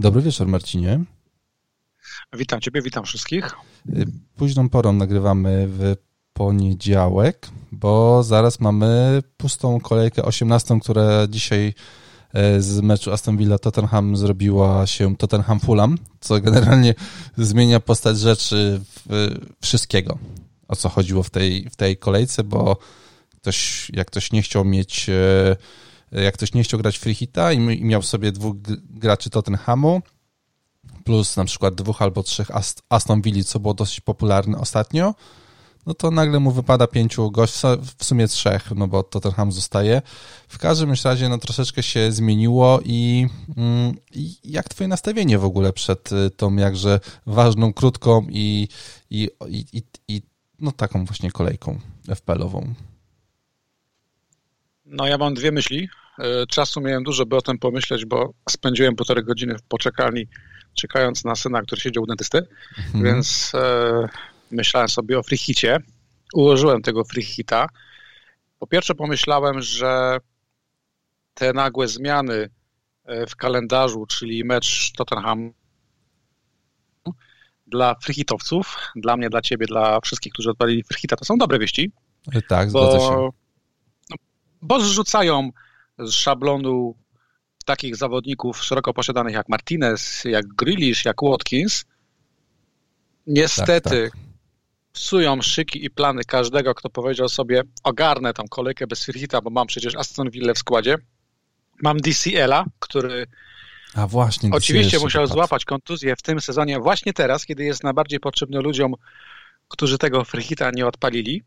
Dobry wieczór, Marcinie. Witam Ciebie, witam wszystkich. Y, późną porą nagrywamy w poniedziałek, bo zaraz mamy pustą kolejkę 18, która dzisiaj e, z meczu Aston Villa Tottenham zrobiła się Tottenham Fulham, co generalnie zmienia postać rzeczy wszystkiego, o co chodziło w tej, w tej kolejce, bo ktoś, jak ktoś nie chciał mieć e, jak ktoś nie chciał grać free hita i miał sobie dwóch graczy Tottenhamu, plus na przykład dwóch albo trzech Aston Villa, co było dosyć popularne ostatnio, no to nagle mu wypada pięciu gości, w sumie trzech, no bo Tottenham zostaje. W każdym razie no troszeczkę się zmieniło i, mm, i jak twoje nastawienie w ogóle przed y, tą jakże ważną, krótką i, i, i, i no taką właśnie kolejką FPL-ową? No ja mam dwie myśli. E, czasu miałem dużo, by o tym pomyśleć, bo spędziłem półtorej godziny w poczekalni, czekając na syna, który siedział u dentysty, mhm. więc e, myślałem sobie o freehicie. Ułożyłem tego freehita. Po pierwsze pomyślałem, że te nagłe zmiany e, w kalendarzu, czyli mecz Tottenham dla freehitowców, dla mnie, dla ciebie, dla wszystkich, którzy odpalili freehita, to są dobre wieści. Tak, zgadza bo, się. Bo zrzucają z szablonu takich zawodników szeroko posiadanych jak Martinez, jak Grealish, jak Watkins, niestety tak, tak. psują szyki i plany każdego, kto powiedział sobie ogarnę tą kolejkę bez Firhita, bo mam przecież Aston Villa w składzie. Mam DCL-a, który a właśnie, oczywiście musiał złapać kontuzję w tym sezonie właśnie teraz, kiedy jest najbardziej potrzebny ludziom, którzy tego Firhita nie odpalili.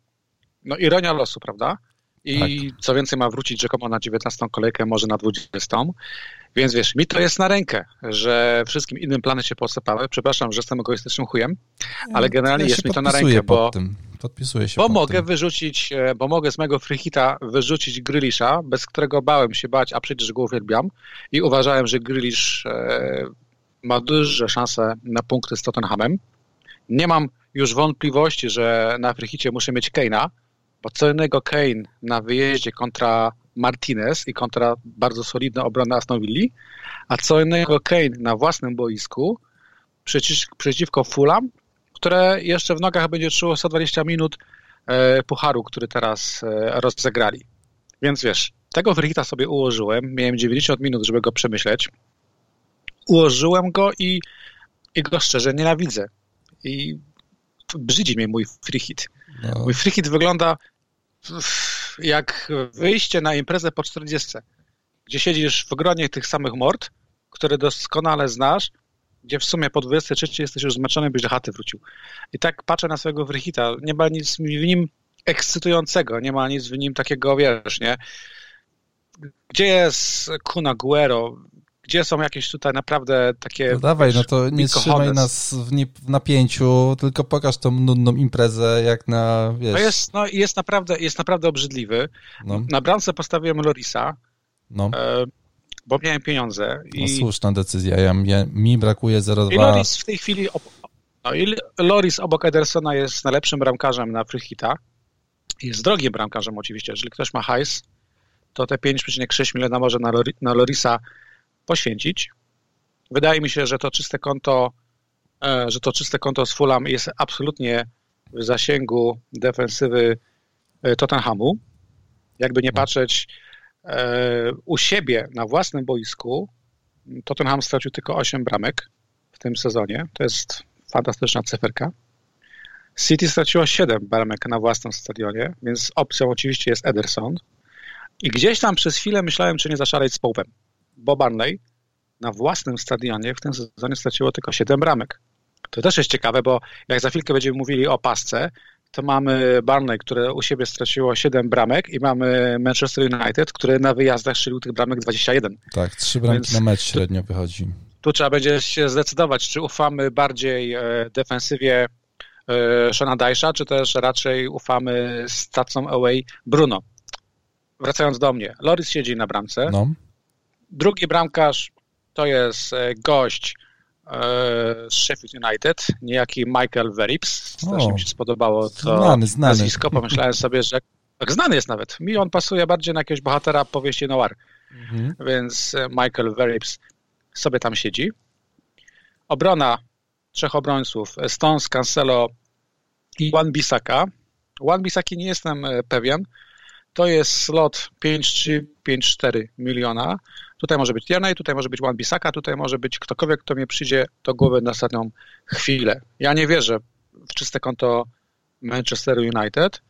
No ironia losu, prawda? I tak. co więcej ma wrócić rzekomo na 19 kolejkę, może na 20. Więc wiesz, mi to jest na rękę, że wszystkim innym plany się posypały. Przepraszam, że jestem egoistycznym chujem, ale generalnie ja jest mi to na rękę, bo, Podpisuję się bo mogę tym. wyrzucić, e, bo mogę z mego freehita wyrzucić Grylisza, bez którego bałem się bać, a przecież go uwielbiam i uważałem, że Grylisz e, ma duże szanse na punkty z Tottenhamem. Nie mam już wątpliwości, że na freehicie muszę mieć Keina, bo co innego Kane na wyjeździe kontra Martinez i kontra bardzo solidna obrona Aston Villa, a co innego Kane na własnym boisku przeciw, przeciwko Fulham, które jeszcze w nogach będzie czuło 120 minut e, pucharu, który teraz e, rozegrali. Więc wiesz, tego Writa sobie ułożyłem, miałem 90 minut, żeby go przemyśleć. Ułożyłem go i, i go szczerze nienawidzę. I brzydzi mnie mój free hit. No. Mój free hit wygląda jak wyjście na imprezę po 40, gdzie siedzisz w gronie tych samych mord, które doskonale znasz, gdzie w sumie po 23 jesteś już zmęczony, byś do chaty wrócił. I tak patrzę na swojego Wrychita. Nie ma nic w nim ekscytującego, nie ma nic w nim takiego, wiesz, nie? Gdzie jest Kuna Guero? Gdzie są jakieś tutaj naprawdę takie... No dawaj, no to nie trzymaj nas w, nie, w, napięciu, tylko pokaż tą nudną imprezę, jak na, wiesz... No jest, no jest naprawdę, jest naprawdę obrzydliwy. No. Na bramce postawiłem Lorisa, no. E, bo miałem pieniądze. I... No słuszna decyzja, ja, ja, mi brakuje 0,2... I Loris w tej chwili... No i Loris obok Edersona jest najlepszym bramkarzem na Freehita. Jest drogim bramkarzem oczywiście. Jeżeli ktoś ma hajs, to te 5,6 miliona może na, Lori, na Lorisa poświęcić. Wydaje mi się, że to czyste konto, e, że to czyste konto z Fulham jest absolutnie w zasięgu defensywy e, Tottenhamu. Jakby nie patrzeć, e, u siebie na własnym boisku Tottenham stracił tylko 8 bramek w tym sezonie. To jest fantastyczna cyferka. City straciło 7 bramek na własnym stadionie, więc opcją oczywiście jest Ederson. I gdzieś tam przez chwilę myślałem, czy nie zaszaleć z Pope'em bo Barnley na własnym stadionie w tym sezonie straciło tylko 7 bramek. To też jest ciekawe, bo jak za chwilkę będziemy mówili o pasce, to mamy Barnley, które u siebie straciło 7 bramek i mamy Manchester United, które na wyjazdach strzelił tych bramek 21. Tak, 3 bramki Więc na mecz średnio tu, wychodzi. Tu trzeba będzie się zdecydować, czy ufamy bardziej e, defensywie e, Shona Dajsza, czy też raczej ufamy stacją away Bruno. Wracając do mnie, Loris siedzi na bramce. No. Drugi bramkarz to jest e, gość e, z Sheffield United, niejaki Michael Verips. Też mi się spodobało to znany, znany. nazwisko. Pomyślałem sobie, że tak znany jest nawet. Mi on pasuje bardziej na jakiegoś bohatera powieści noir. Mhm. Więc e, Michael Verips sobie tam siedzi. obrona trzech obrońców, Stones, Cancelo i Juan Bisaka. Juan Bisaki nie jestem pewien. To jest slot 5-3-5-4 miliona. Tutaj może być Tierney, tutaj może być Juan Bisaka, tutaj może być ktokolwiek, kto mnie przyjdzie do głowy na ostatnią chwilę. Ja nie wierzę w czyste konto Manchester United.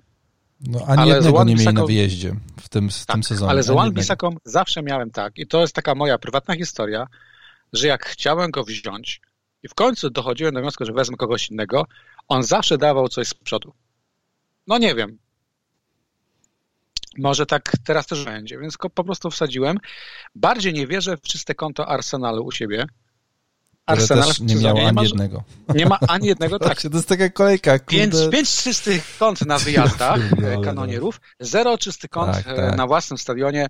No, ani ale jednego nie mieli na wyjeździe w tym, w tak, tym sezonie. Ale z Juan Bisaką zawsze miałem tak, i to jest taka moja prywatna historia, że jak chciałem go wziąć i w końcu dochodziłem do wniosku, że wezmę kogoś innego, on zawsze dawał coś z przodu. No nie wiem. Może tak teraz też będzie, więc po prostu wsadziłem. Bardziej nie wierzę w czyste konto Arsenalu u siebie. Arsenal też nie miał ani jednego. Nie ma ani jednego, tak. To jest taka kolejka. Pięć, pięć czystych kont na wyjazdach kanonierów, zero czystych kont tak, e, tak. na własnym stadionie.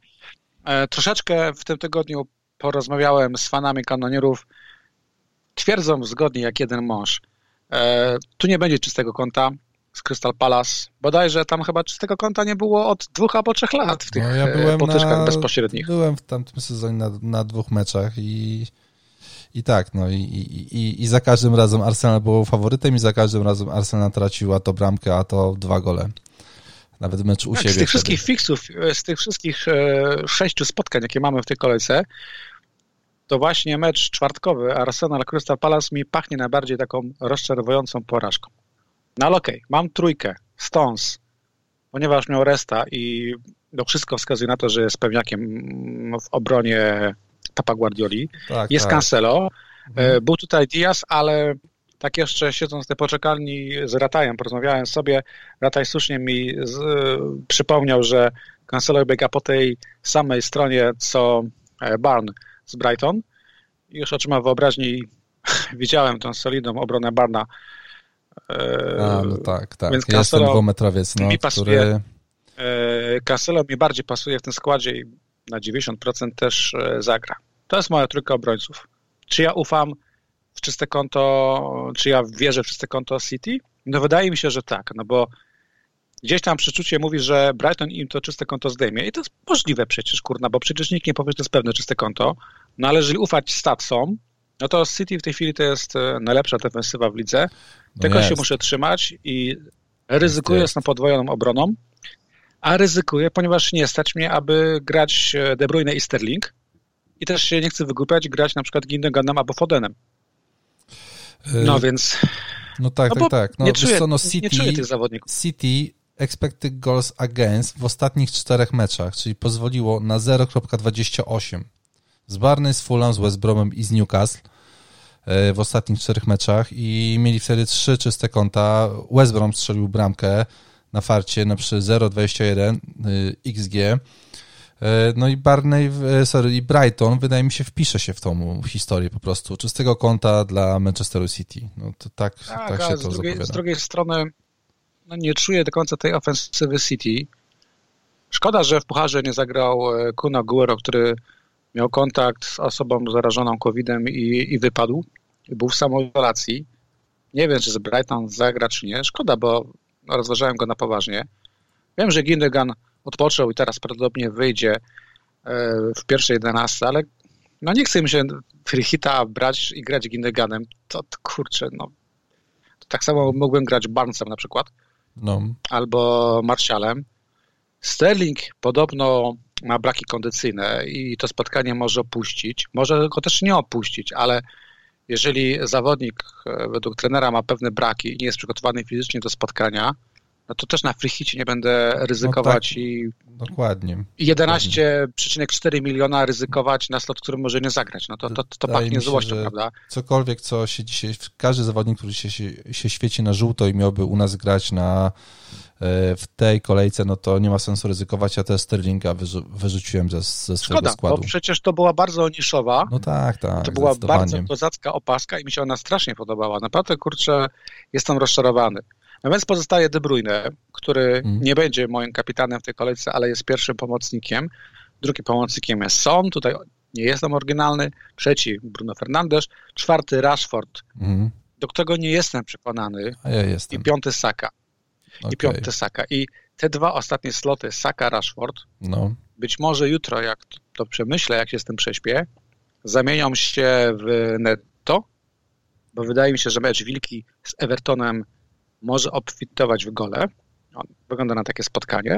E, troszeczkę w tym tygodniu porozmawiałem z fanami kanonierów. Twierdzą zgodnie jak jeden mąż. E, tu nie będzie czystego konta z Crystal Palace. Bodajże tam chyba czystego konta nie było od dwóch albo trzech lat w tych no, ja byłem potyczkach na, bezpośrednich. Byłem w tamtym sezonie na, na dwóch meczach i i tak, no i, i, i za każdym razem Arsenal był faworytem i za każdym razem Arsenal tracił a to bramkę, a to dwa gole. Nawet mecz u tak, siebie. Z tych wszystkich fixów, e, z tych wszystkich e, sześciu spotkań, jakie mamy w tej kolejce, to właśnie mecz czwartkowy Arsenal Crystal Palace mi pachnie najbardziej taką rozczarowującą porażką. No ale okej, okay, mam trójkę, Stones, ponieważ miał resta i no wszystko wskazuje na to, że jest pewniakiem w obronie Papa Guardioli. Tak, jest tak. Cancelo. Mhm. E, był tutaj Diaz, ale tak jeszcze siedząc w tej poczekalni z Ratajem, porozmawiałem sobie, Rataj słusznie mi z, przypomniał, że Cancelo biega po tej samej stronie co e, Barn z Brighton. Już oczyma wyobraźni widziałem tą solidną obronę Barna. A, no tak, tak. Więc Cancelo Jestem dwumetrowiec, no, mi pasuje, który... Cancelo mi bardziej pasuje w tym składzie i na 90% też e, zagra. To jest moja trójka obrońców. Czy ja ufam w czyste konto, czy ja wierzę w czyste konto City? No wydaje mi się, że tak, no bo gdzieś tam przeczucie mówi, że Brighton im to czyste konto zdejmie i to jest możliwe przecież, kurna, bo przecież nikt nie powie, że to jest pewne czyste konto, no ale jeżeli ufać statsom, no to City w tej chwili to jest e, najlepsza defensywa w lidze, tego jest. się muszę trzymać i ryzykuję z tą podwojoną obroną, a ryzykuję, ponieważ nie stać mnie, aby grać e, De Bruyne i Sterling i też się nie chcę wygłupiać grać na przykład Gindoganem albo Fodenem. No yy, więc... No tak, no tak, tak. No, nie, czuję, co, no City, nie czuję tych zawodników. City expected goals against w ostatnich czterech meczach, czyli pozwoliło na 0.28. Z Barney, z Fulham, z West Bromem i z Newcastle w ostatnich czterech meczach i mieli wtedy trzy czyste konta. West Brom strzelił bramkę, na farcie na przy 0,21 XG. No i Barney, sorry, i Brighton wydaje mi się wpisze się w tą historię po prostu. Czystego konta dla Manchesteru City. No to tak, tak, tak się to z drugiej, z drugiej strony no nie czuję do końca tej ofensywy City. Szkoda, że w Pucharze nie zagrał e, Kuna Guero, który miał kontakt z osobą zarażoną COVID-em i, i wypadł. Był w samoizolacji. Nie wiem, czy z Brighton zagra, czy nie. Szkoda, bo rozważałem go na poważnie. Wiem, że Gindogan odpoczął i teraz prawdopodobnie wyjdzie e, w pierwszej 11, ale no nie chcę mi się Frichita brać i grać Gindoganem. To, to kurczę, no. To tak samo mógłbym grać Barnesem na przykład. No. Albo Martialem. Sterling podobno ma braki kondycyjne i to spotkanie może opuścić. Może go też nie opuścić, ale jeżeli zawodnik e, według trenera ma pewne braki i nie jest przygotowany fizycznie do spotkania, no to też na freehicie nie będę ryzykować no tak, i dokładnie. 11,4 miliona ryzykować na slot, który może nie zagrać. No to, to, to pachnie złością, prawda? Cokolwiek, co się dzisiaj, każdy zawodnik, który się, się, się świeci na żółto i miałby u nas grać na w tej kolejce, no to nie ma sensu ryzykować. Ja też Sterlinga wyrzu wyrzuciłem ze, ze swojego Szkoda, składu. bo przecież to była bardzo niszowa. No tak, tak. To była bardzo kozacka opaska i mi się ona strasznie podobała. Naprawdę, kurczę, jestem rozczarowany. No więc pozostaje De Bruyne, który hmm. nie będzie moim kapitanem w tej kolejce, ale jest pierwszym pomocnikiem. Drugim pomocnikiem jest Son, tutaj nie jestem oryginalny. Trzeci Bruno Fernandes. Czwarty Rashford, hmm. do którego nie jestem przekonany. A ja jestem. I piąty Saka okay. i piąty Saka. I te dwa ostatnie sloty, Saka, Rashford, no. być może jutro, jak to przemyślę, jak się z tym prześpię, zamienią się w netto bo wydaje mi się, że mecz Wilki z Evertonem może obfitować w gole. Wygląda na takie spotkanie.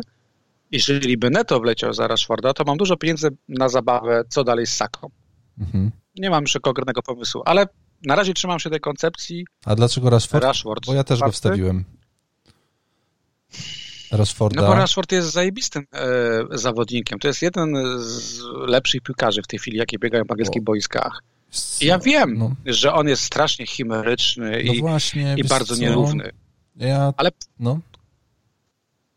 Jeżeli by Neto wleciał za Rashforda, to mam dużo pieniędzy na zabawę, co dalej z Saką. Mhm. Nie mam jeszcze konkretnego pomysłu, ale na razie trzymam się tej koncepcji. A dlaczego Rashford? Rashford bo ja też go wstawiłem. Rashforda. No bo Rashford jest zajebistym e, zawodnikiem. To jest jeden z lepszych piłkarzy w tej chwili, jakie biegają w angielskich o. boiskach. I ja wiem, no. że on jest strasznie chimeryczny no i, właśnie, i bardzo co? nierówny. Ja, Ale no.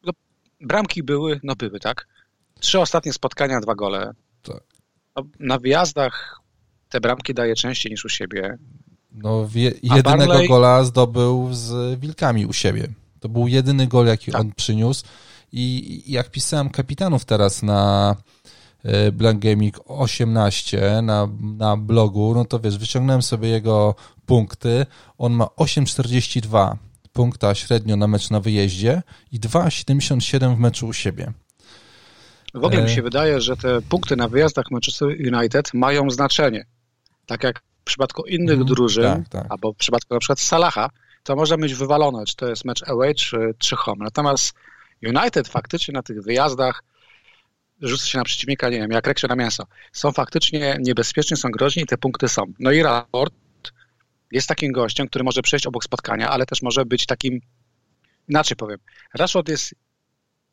no. bramki były, no były, tak? Trzy ostatnie spotkania, dwa gole. Tak. No, na wyjazdach te bramki daje częściej niż u siebie. No, jedynego Barley... gola zdobył z Wilkami u siebie. To był jedyny gol, jaki tak. on przyniósł. I jak pisałem kapitanów teraz na e, Blank Gaming 18 na, na blogu, no to wiesz, wyciągnąłem sobie jego punkty. On ma 8,42 punkta średnio na mecz na wyjeździe i 2,77 w meczu u siebie. W ogóle mi e, się wydaje, że te punkty na wyjazdach Manchester United mają znaczenie. Tak jak w przypadku innych mm, drużyn, tak, tak. albo w przypadku na przykład Salaha, to może być wywalone, czy to jest mecz away, czy, czy home. Natomiast United faktycznie na tych wyjazdach rzuca się na przeciwnika, nie wiem, jak reksie na mięso. Są faktycznie niebezpieczni, są groźni i te punkty są. No i raport jest takim gościem, który może przejść obok spotkania, ale też może być takim, inaczej powiem, Rashford jest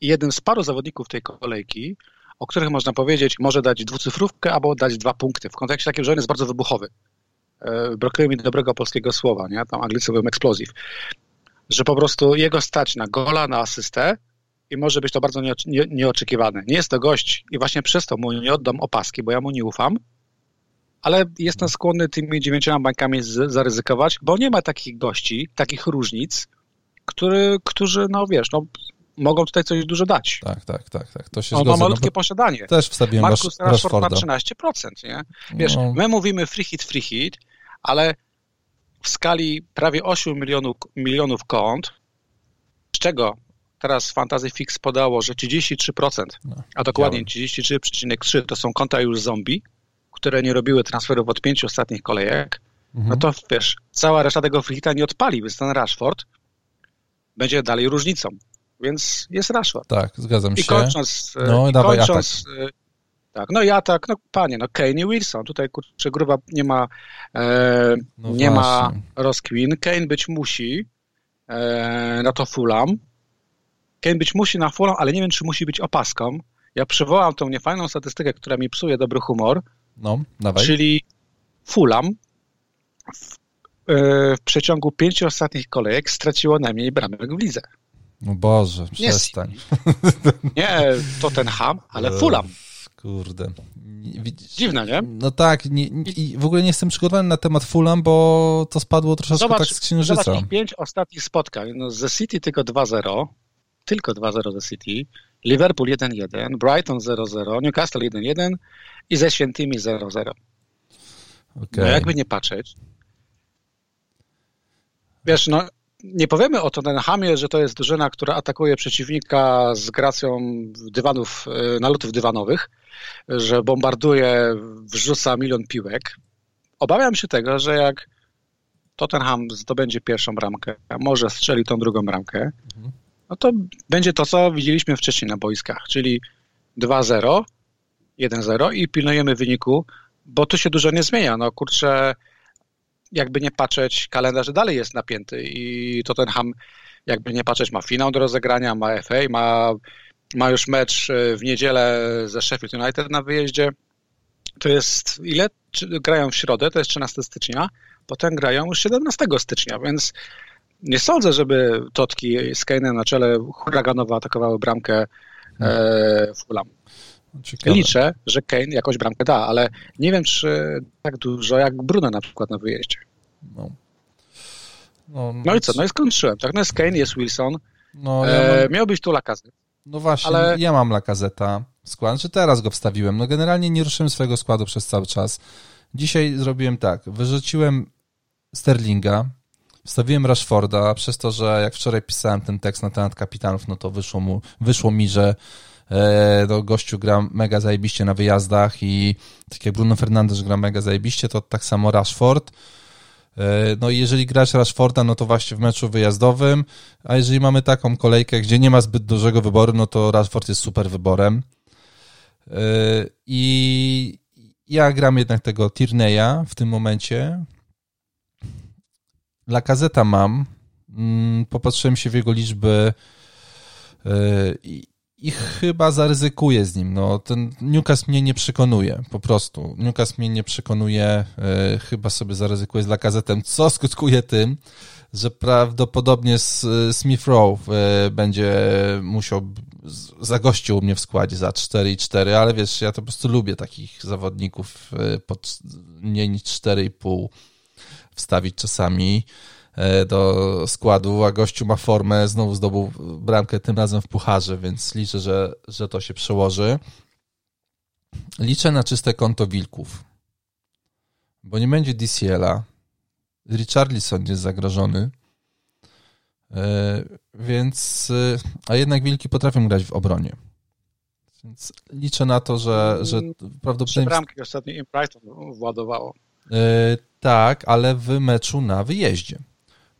jednym z paru zawodników tej kolejki, o których można powiedzieć, może dać dwucyfrówkę albo dać dwa punkty. W kontekście takim, że on jest bardzo wybuchowy. E, brakuje mi dobrego polskiego słowa, nie? Tam anglicy mówią explosive. Że po prostu jego stać na gola, na asystę i może być to bardzo nie, nie, nieoczekiwane. Nie jest to gość i właśnie przez to mu nie oddam opaski, bo ja mu nie ufam, ale jestem skłonny tymi dziewięcioma bańkami zaryzykować, bo nie ma takich gości, takich różnic, który, którzy, no wiesz, no, mogą tutaj coś dużo dać. Tak, tak, tak. tak. To się On ma malutkie no, posiadanie. Też wstawiłem Markus Rashford ma 13%, nie? Wiesz, no. my mówimy free hit, free hit, ale w skali prawie 8 milionów, milionów kont, z czego teraz Fantasy Fix podało, że 33%, no, a dokładnie 33,3% to są konta już zombie, które nie robiły transferów od pięciu ostatnich kolejek, mhm. no to wiesz, cała reszta tego frita nie odpali, więc ten Rashford będzie dalej różnicą. Więc jest Rashford. Tak, zgadzam I się. Kończąc, no, i dawaj kończąc, atak. Tak, no i atak, no panie, no Kane i Wilson. Tutaj kurczę, gruba nie ma e, no nie ma rozkwin. Kane być musi e, na to Fulham. Kane być musi na Fulham, ale nie wiem, czy musi być opaską. Ja przywołam tą niefajną statystykę, która mi psuje dobry humor. No, dawaj. Czyli Fulham w, e, w przeciągu pięciu ostatnich kolejek straciło najmniej bramek w lidze. No Boże, przestań. Nie, to ten ham, ale Fulham. Kurde. Dziwne, nie? No tak, nie, i w ogóle nie jestem przygotowany na temat Fulham, bo to spadło troszeczkę zobacz, tak z księżyca. Zobacz ich pięć ostatnich spotkań. No, The City tylko 2-0, tylko 2-0 The City, Liverpool 1-1, Brighton 0-0, Newcastle 1-1 i ze Świętymi 0-0. Okay. No jakby nie patrzeć. Wiesz, no nie powiemy o Tottenhamie, że to jest drużyna, która atakuje przeciwnika z gracją dywanów, e, nalotów dywanowych, że bombarduje, wrzuca milion piłek. Obawiam się tego, że jak Tottenham zdobędzie pierwszą bramkę, a może strzeli tą drugą bramkę, no to będzie to, co widzieliśmy wcześniej na boiskach, czyli 2-0, 1-0 i pilnujemy wyniku, bo tu się dużo nie zmienia. No kurczę, jakby nie patrzeć, kalendarz dalej jest napięty i Tottenham, jakby nie patrzeć, ma finał do rozegrania, ma FA, ma, ma już mecz e, w niedzielę ze Sheffield United na wyjeździe. To jest, ile grają w środę, to jest 13 stycznia, potem grają już 17 stycznia, więc nie sądzę, żeby Totki z Kane'em na czele huraganowo atakowały bramkę e, Fulham. Ciekawe. Liczę, że Kane jakąś bramkę da, ale nie wiem, czy tak dużo jak Bruno na przykład na wyjeździe. No, no, no, i co? No i skończyłem. Tak, no jest Kane, jest Wilson. No, ja e, mam... Miał być tu Lakazet. No właśnie, ale... ja mam Lakazeta skład, czy teraz go wstawiłem. No generalnie nie ruszyłem swojego składu przez cały czas. Dzisiaj zrobiłem tak, wyrzuciłem Sterlinga, wstawiłem Rashforda, przez to, że jak wczoraj pisałem ten tekst na temat kapitanów, no to wyszło, mu, wyszło mi, że E, no, gościu gra mega zajebiście na wyjazdach i tak jak Bruno Fernandes gra mega zajebiście, to tak samo Rashford. No i jeżeli grać Rashforda, no to właśnie w meczu wyjazdowym, a jeżeli mamy taką kolejkę, gdzie nie ma zbyt dużego wyboru, no to Rashford jest super wyborem. I ja gram jednak tego Tierney'a w tym momencie. Dla kazeta mam. Mm, popatrzyłem się w jego liczby i i chyba zaryzykuję z nim. No, ten Newcastle mnie nie przekonuje, po prostu. Newcastle mnie nie przekonuje, e, chyba sobie zaryzykuję z Lakazetem, co skutkuje tym, że prawdopodobnie Smith Rowe e, będzie musiał zagościł u mnie w składzie za 4,4, ale wiesz, ja to po prostu lubię takich zawodników e, pod mniej niż 4,5 wstawić czasami. E, do składu, a gościu ma formę, znowu zdobył bramkę, tym razem w pucharze, więc liczę, że, że to się przełoży. Liczę na czyste konto Wilków, bo nie będzie DCL-a. Richarlison jest zagrożony, e, więc a jednak Wilki potrafią grać w obronie. Więc liczę na to, że, że prawdopodobnie... Trzy bramki ostatnio im Brighton władowało. Yy, tak, ale w meczu na wyjeździe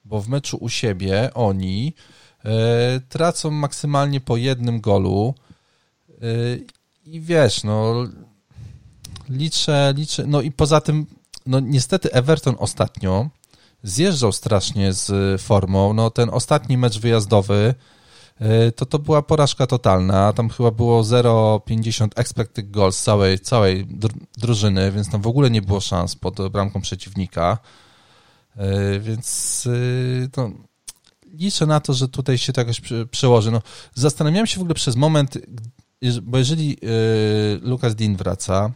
bo w meczu u siebie oni e, tracą maksymalnie po jednym golu. E, i wiesz, no liczę, liczę, no i poza tym, no niestety Everton ostatnio zjeżdżał strasznie z formą, no ten ostatni mecz wyjazdowy e, to to była porażka totalna, tam chyba było 0,50 expected goals całej, całej drużyny, więc tam w ogóle nie było szans pod bramką przeciwnika. E, więc e, no, liczę na to, że tutaj się to jakoś przełoży. No, zastanawiałem się w ogóle przez moment, bo jeżeli e, Lucas Dean wraca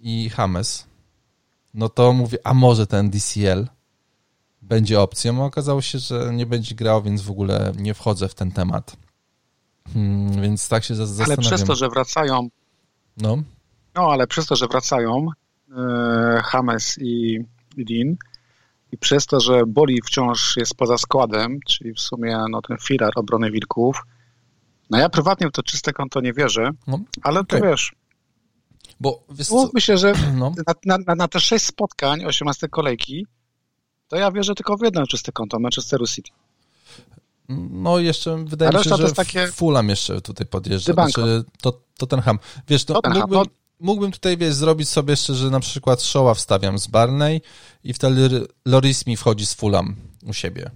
i James, no to mówię, a może ten DCL będzie opcją, a okazało się, że nie będzie grał, więc w ogóle nie wchodzę w ten temat. Hmm, więc tak się zastanawiam. Ale przez to, że wracają no, no ale przez to, że wracają e, James i Dean, i przez to, że Boli wciąż jest poza składem, czyli w sumie no, ten filar obrony Wilków, no ja prywatnie w to czyste konto nie wierzę, no, ale okay. to wiesz, bo myślę, że no. na, na, na, te sześć spotkań, 18 kolejki, to ja wierzę tylko w jedno czyste konto, Manchesteru City. No jeszcze wydaje mi się, że takie... Fulham jeszcze tutaj podjeżdża. Znaczy, to, to ten ham. Wiesz, to mógłbym, no, mógłbym tutaj, wiesz, zrobić sobie jeszcze, że na przykład Showa wstawiam z Barney i wtedy Loris mi wchodzi z Fulham u siebie.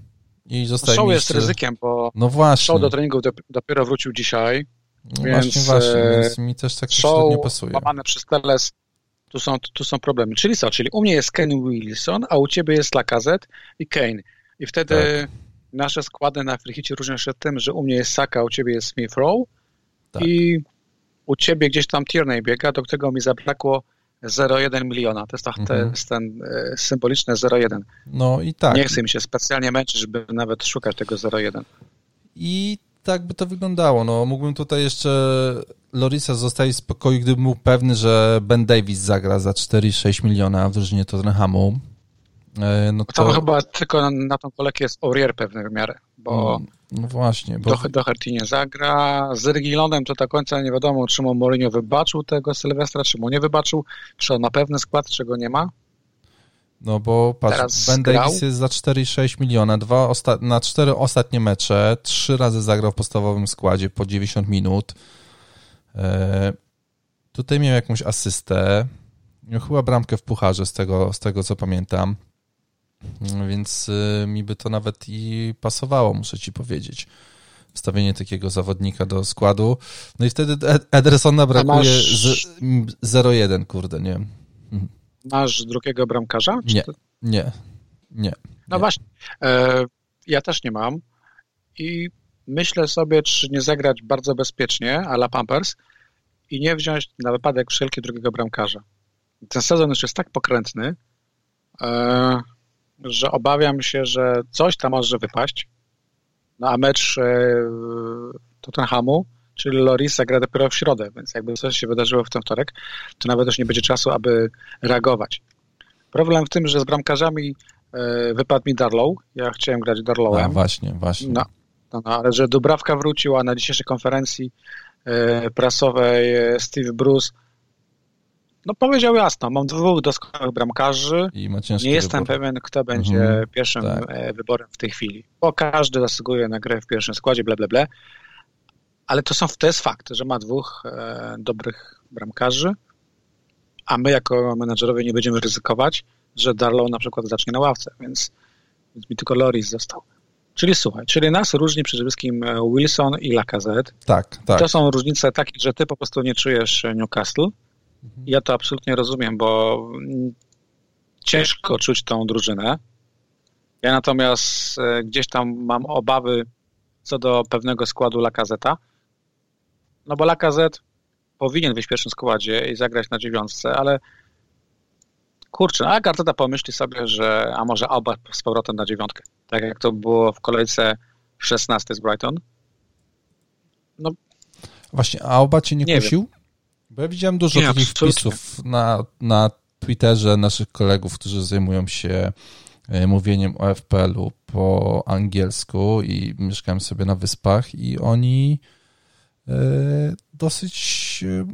I zostaje Show jest ryzykiem, bo no właśnie. Show do treningu dopiero wrócił dzisiaj, no więc właśnie, właśnie, e, więc mi też tak nie pasuje. łamane przez Teles, tu są, tu są problemy. Czyli co? Czyli u mnie jest Ken Wilson, a u ciebie jest Lacazette i Kane. I wtedy tak. nasze składy na Frichicie różnią się tym, że u mnie jest Saka, a u ciebie jest Smith Rowe tak. i u ciebie gdzieś tam Tierney biega, do którego mi zabrakło 0,1 miliona. To jest, to, mhm. to jest ten e, symboliczne 0,1. No i tak. Nie chcę mi się specjalnie męczyć, żeby nawet szukać tego 0,1. I tak by to wyglądało. No, mógłbym tutaj jeszcze Lorisa zostawić w spokoju, gdybym był pewny, że Ben Davis zagra za 4,6 miliona w drużynie Tottenhamu. E, no to... chyba tylko na, tą kolejkę jest Aurier pewny w miarę, bo mm, no właśnie. Bo... Do, Doherty nie zagra. Z Regilonem to do końca nie wiadomo, czy mu Mourinho wybaczył tego Sylwestra, czy mu nie wybaczył, czy on ma pewny skład, czego nie ma. No bo patrz, Teraz Ben grał. Davis jest za 4,6 miliona, dwa osta- na cztery ostatnie mecze, trzy razy zagrał w podstawowym składzie po 90 minut. E, tutaj miał jakąś asystę, miał chyba bramkę w pucharze z tego, z tego co pamiętam. Więc y, mi by to nawet i pasowało, muszę ci powiedzieć. Wstawienie takiego zawodnika do składu. No i wtedy Edersona brakuje masz... 0-1, kurde, nie. Mhm. Masz drugiego bramkarza? Nie, to... nie, nie. No nie. właśnie. E, ja też nie mam i myślę sobie, czy nie zagrać bardzo bezpiecznie, a la Pampers i nie wziąć na wypadek wszelki drugiego bramkarza. Ten sezon już jest tak pokrętny, e, że obawiam się, że coś tam może wypaść. No a mecz e, Tottenhamu, czyli Lorisa gra dopiero w środę, więc jakby coś się wydarzyło w ten wtorek, to nawet już nie będzie czasu, aby reagować. Problem w tym, że z bramkarzami e, wypadł mi Darlow. Ja chciałem grać Darlowem. A, właśnie, właśnie. No, no, no, ale że Dubrawka wróciła na dzisiejszej konferencji e, prasowej Steve Bruce No powiedział jasno, mam dwóch doskonałych bramkarzy. I ma Nie jestem wybór. pewien, kto będzie Mhm, pierwszym tak. e, wyborem w tej chwili, bo każdy zasługuje na grę w pierwszym składzie, ble, ble, ble. Ale to, są, to jest fakt, że ma dwóch e, dobrych bramkarzy, a my jako menadżerowie nie będziemy ryzykować, że Darlow na przykład zacznie na ławce, więc, więc mi tylko Loris został. Czyli słuchaj, czyli nas różni przede wszystkim e, Wilson i Lacazette. Tak, tak. To są różnice takie, że ty po prostu nie czujesz Newcastle. Mhm. Ja to absolutnie rozumiem, bo ciężko czuć tą drużynę. Ja natomiast e, gdzieś tam mam obawy co do pewnego składu Lakazeta. No bo Lakazet powinien być w pierwszym składzie i zagrać na dziewiątce, ale kurczę, a Arteta pomyśli sobie, że a może Alba z powrotem na dziewiątkę. Tak jak to było w kolejce 16 z Brighton. Właśnie, a Oba cię nie, Nie kusił? Bo ja widziałem dużo Nie, takich absolutnie. wpisów na, na Twitterze naszych kolegów, którzy zajmują się e, mówieniem o FPL-u po angielsku i mieszkałem sobie na wyspach i oni e, dosyć e,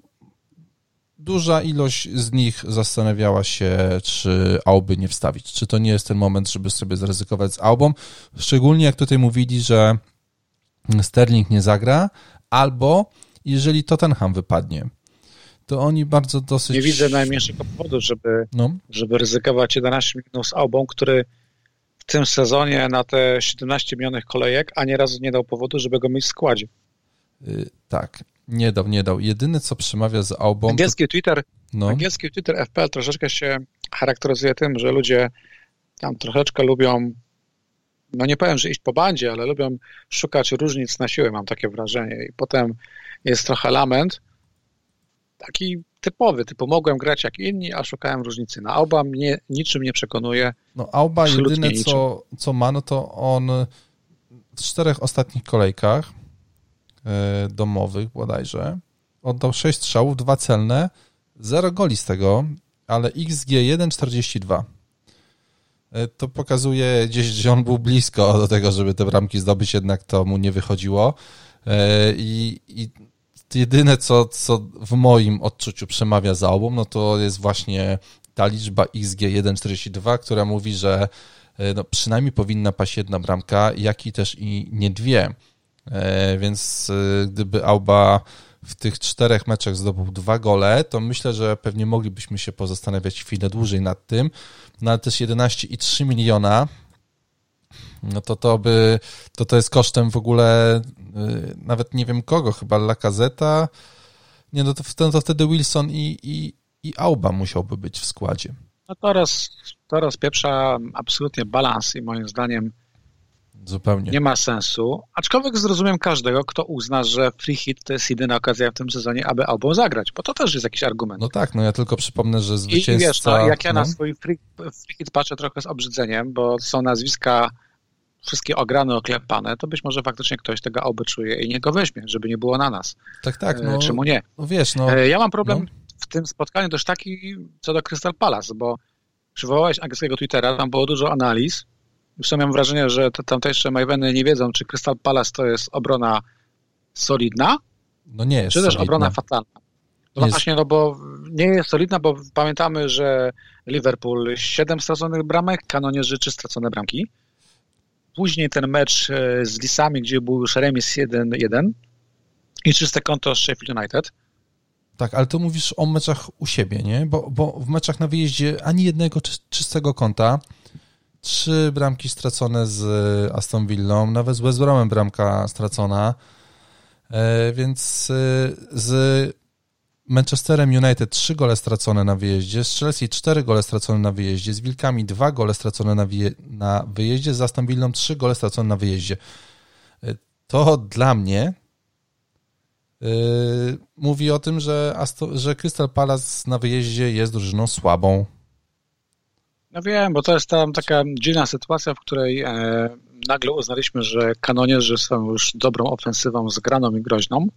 duża ilość z nich zastanawiała się, czy Auby nie wstawić. Czy to nie jest ten moment, żeby sobie zaryzykować z Aubą? Szczególnie jak tutaj mówili, że Sterling nie zagra, albo jeżeli Tottenham wypadnie, to oni bardzo dosyć... Nie widzę najmniejszego powodu, żeby, No, żeby ryzykować 11 milionów z Albą, który w tym sezonie na te 17 milionów kolejek ani razu nie dał powodu, żeby go mieć w składzie. y, tak, nie dał, nie dał. Jedyne, co przemawia z to, Angielski Twitter, no, angielski Twitter FPL troszeczkę się charakteryzuje tym, że ludzie tam troszeczkę lubią, no nie powiem, że iść po bandzie, ale lubią szukać różnic na siłę, mam takie wrażenie. I potem jest trochę lament, taki typowy, typu mogłem grać jak inni, a szukałem różnicy. Na Alba mnie niczym nie przekonuje. no Auba jedyne, co, co ma, no to on w czterech ostatnich kolejkach e, domowych bodajże oddał 6 strzałów, dwa celne, 0 goli z tego, ale XG 1,42. E, To pokazuje gdzieś, że on był blisko do tego, żeby te bramki zdobyć, jednak to mu nie wychodziło. E, I, i jedyne, co, co w moim odczuciu przemawia za obą, no to jest właśnie ta liczba XG 1,42, która mówi, że e, no, przynajmniej powinna paść jedna bramka, jak i też i nie dwie. E, Więc e, gdyby Auba w tych czterech meczach zdobył dwa gole, to myślę, że pewnie moglibyśmy się pozastanawiać chwilę dłużej nad tym. No ale też 11,3 miliona, no to to by, to to jest kosztem w ogóle y, nawet nie wiem kogo, chyba Lacazeta, nie no to, wtedy- to wtedy Wilson i, i, i Auba musiałby być w składzie. No to, roz, to rozpieprza absolutnie balans i moim zdaniem Zupełnie. nie ma sensu. Aczkolwiek zrozumiem każdego, kto uzna, że free hit to jest jedyna okazja w tym sezonie, aby albo zagrać, bo to też jest jakiś argument. No tak, no ja tylko przypomnę, że I zwycięzca... wiesz, no, jak ja na no, swój free, free hit patrzę trochę z obrzydzeniem, bo są nazwiska wszystkie ograne, oklepane, to być może faktycznie ktoś tego albo czuje i nie go weźmie, żeby nie było na nas. tak, tak, E, no, Czemu nie? no wiesz, no, E, Ja mam problem no. w tym spotkaniu też taki co do Crystal Palace, bo przywołałeś angielskiego Twittera, tam było dużo analiz. Sam mam wrażenie, że te tamtejsze Maveny nie wiedzą, czy Crystal Palace to jest obrona solidna, no nie jest czy też solidna. obrona fatalna. No jest- właśnie, no bo nie jest solidna, bo pamiętamy, że Liverpool 7 straconych bramek, kanonierzy 3 stracone bramki. Później ten mecz e, z Lisami, gdzie był już remis 1-1 i czyste konto z Sheffield United. Tak, ale to mówisz o meczach u siebie, nie? Bo, bo w meczach na wyjeździe ani jednego czy, czystego kąta. Trzy bramki stracone z Aston Villą, nawet z West Bromem bramka stracona. E, więc e, z Manchesterem United trzy gole stracone na wyjeździe, z Chelsea cztery gole stracone na wyjeździe, z Wilkami dwa gole stracone na, wyje, na wyjeździe, z Aston Villą trzy gole stracone na wyjeździe. E, To dla mnie Yy, mówi o tym, że, Asto, że Crystal Palace na wyjeździe jest drużyną słabą. No wiem, bo to jest tam taka dziwna sytuacja, w której e, nagle uznaliśmy, że kanonierzy są już dobrą ofensywą zgraną i groźną.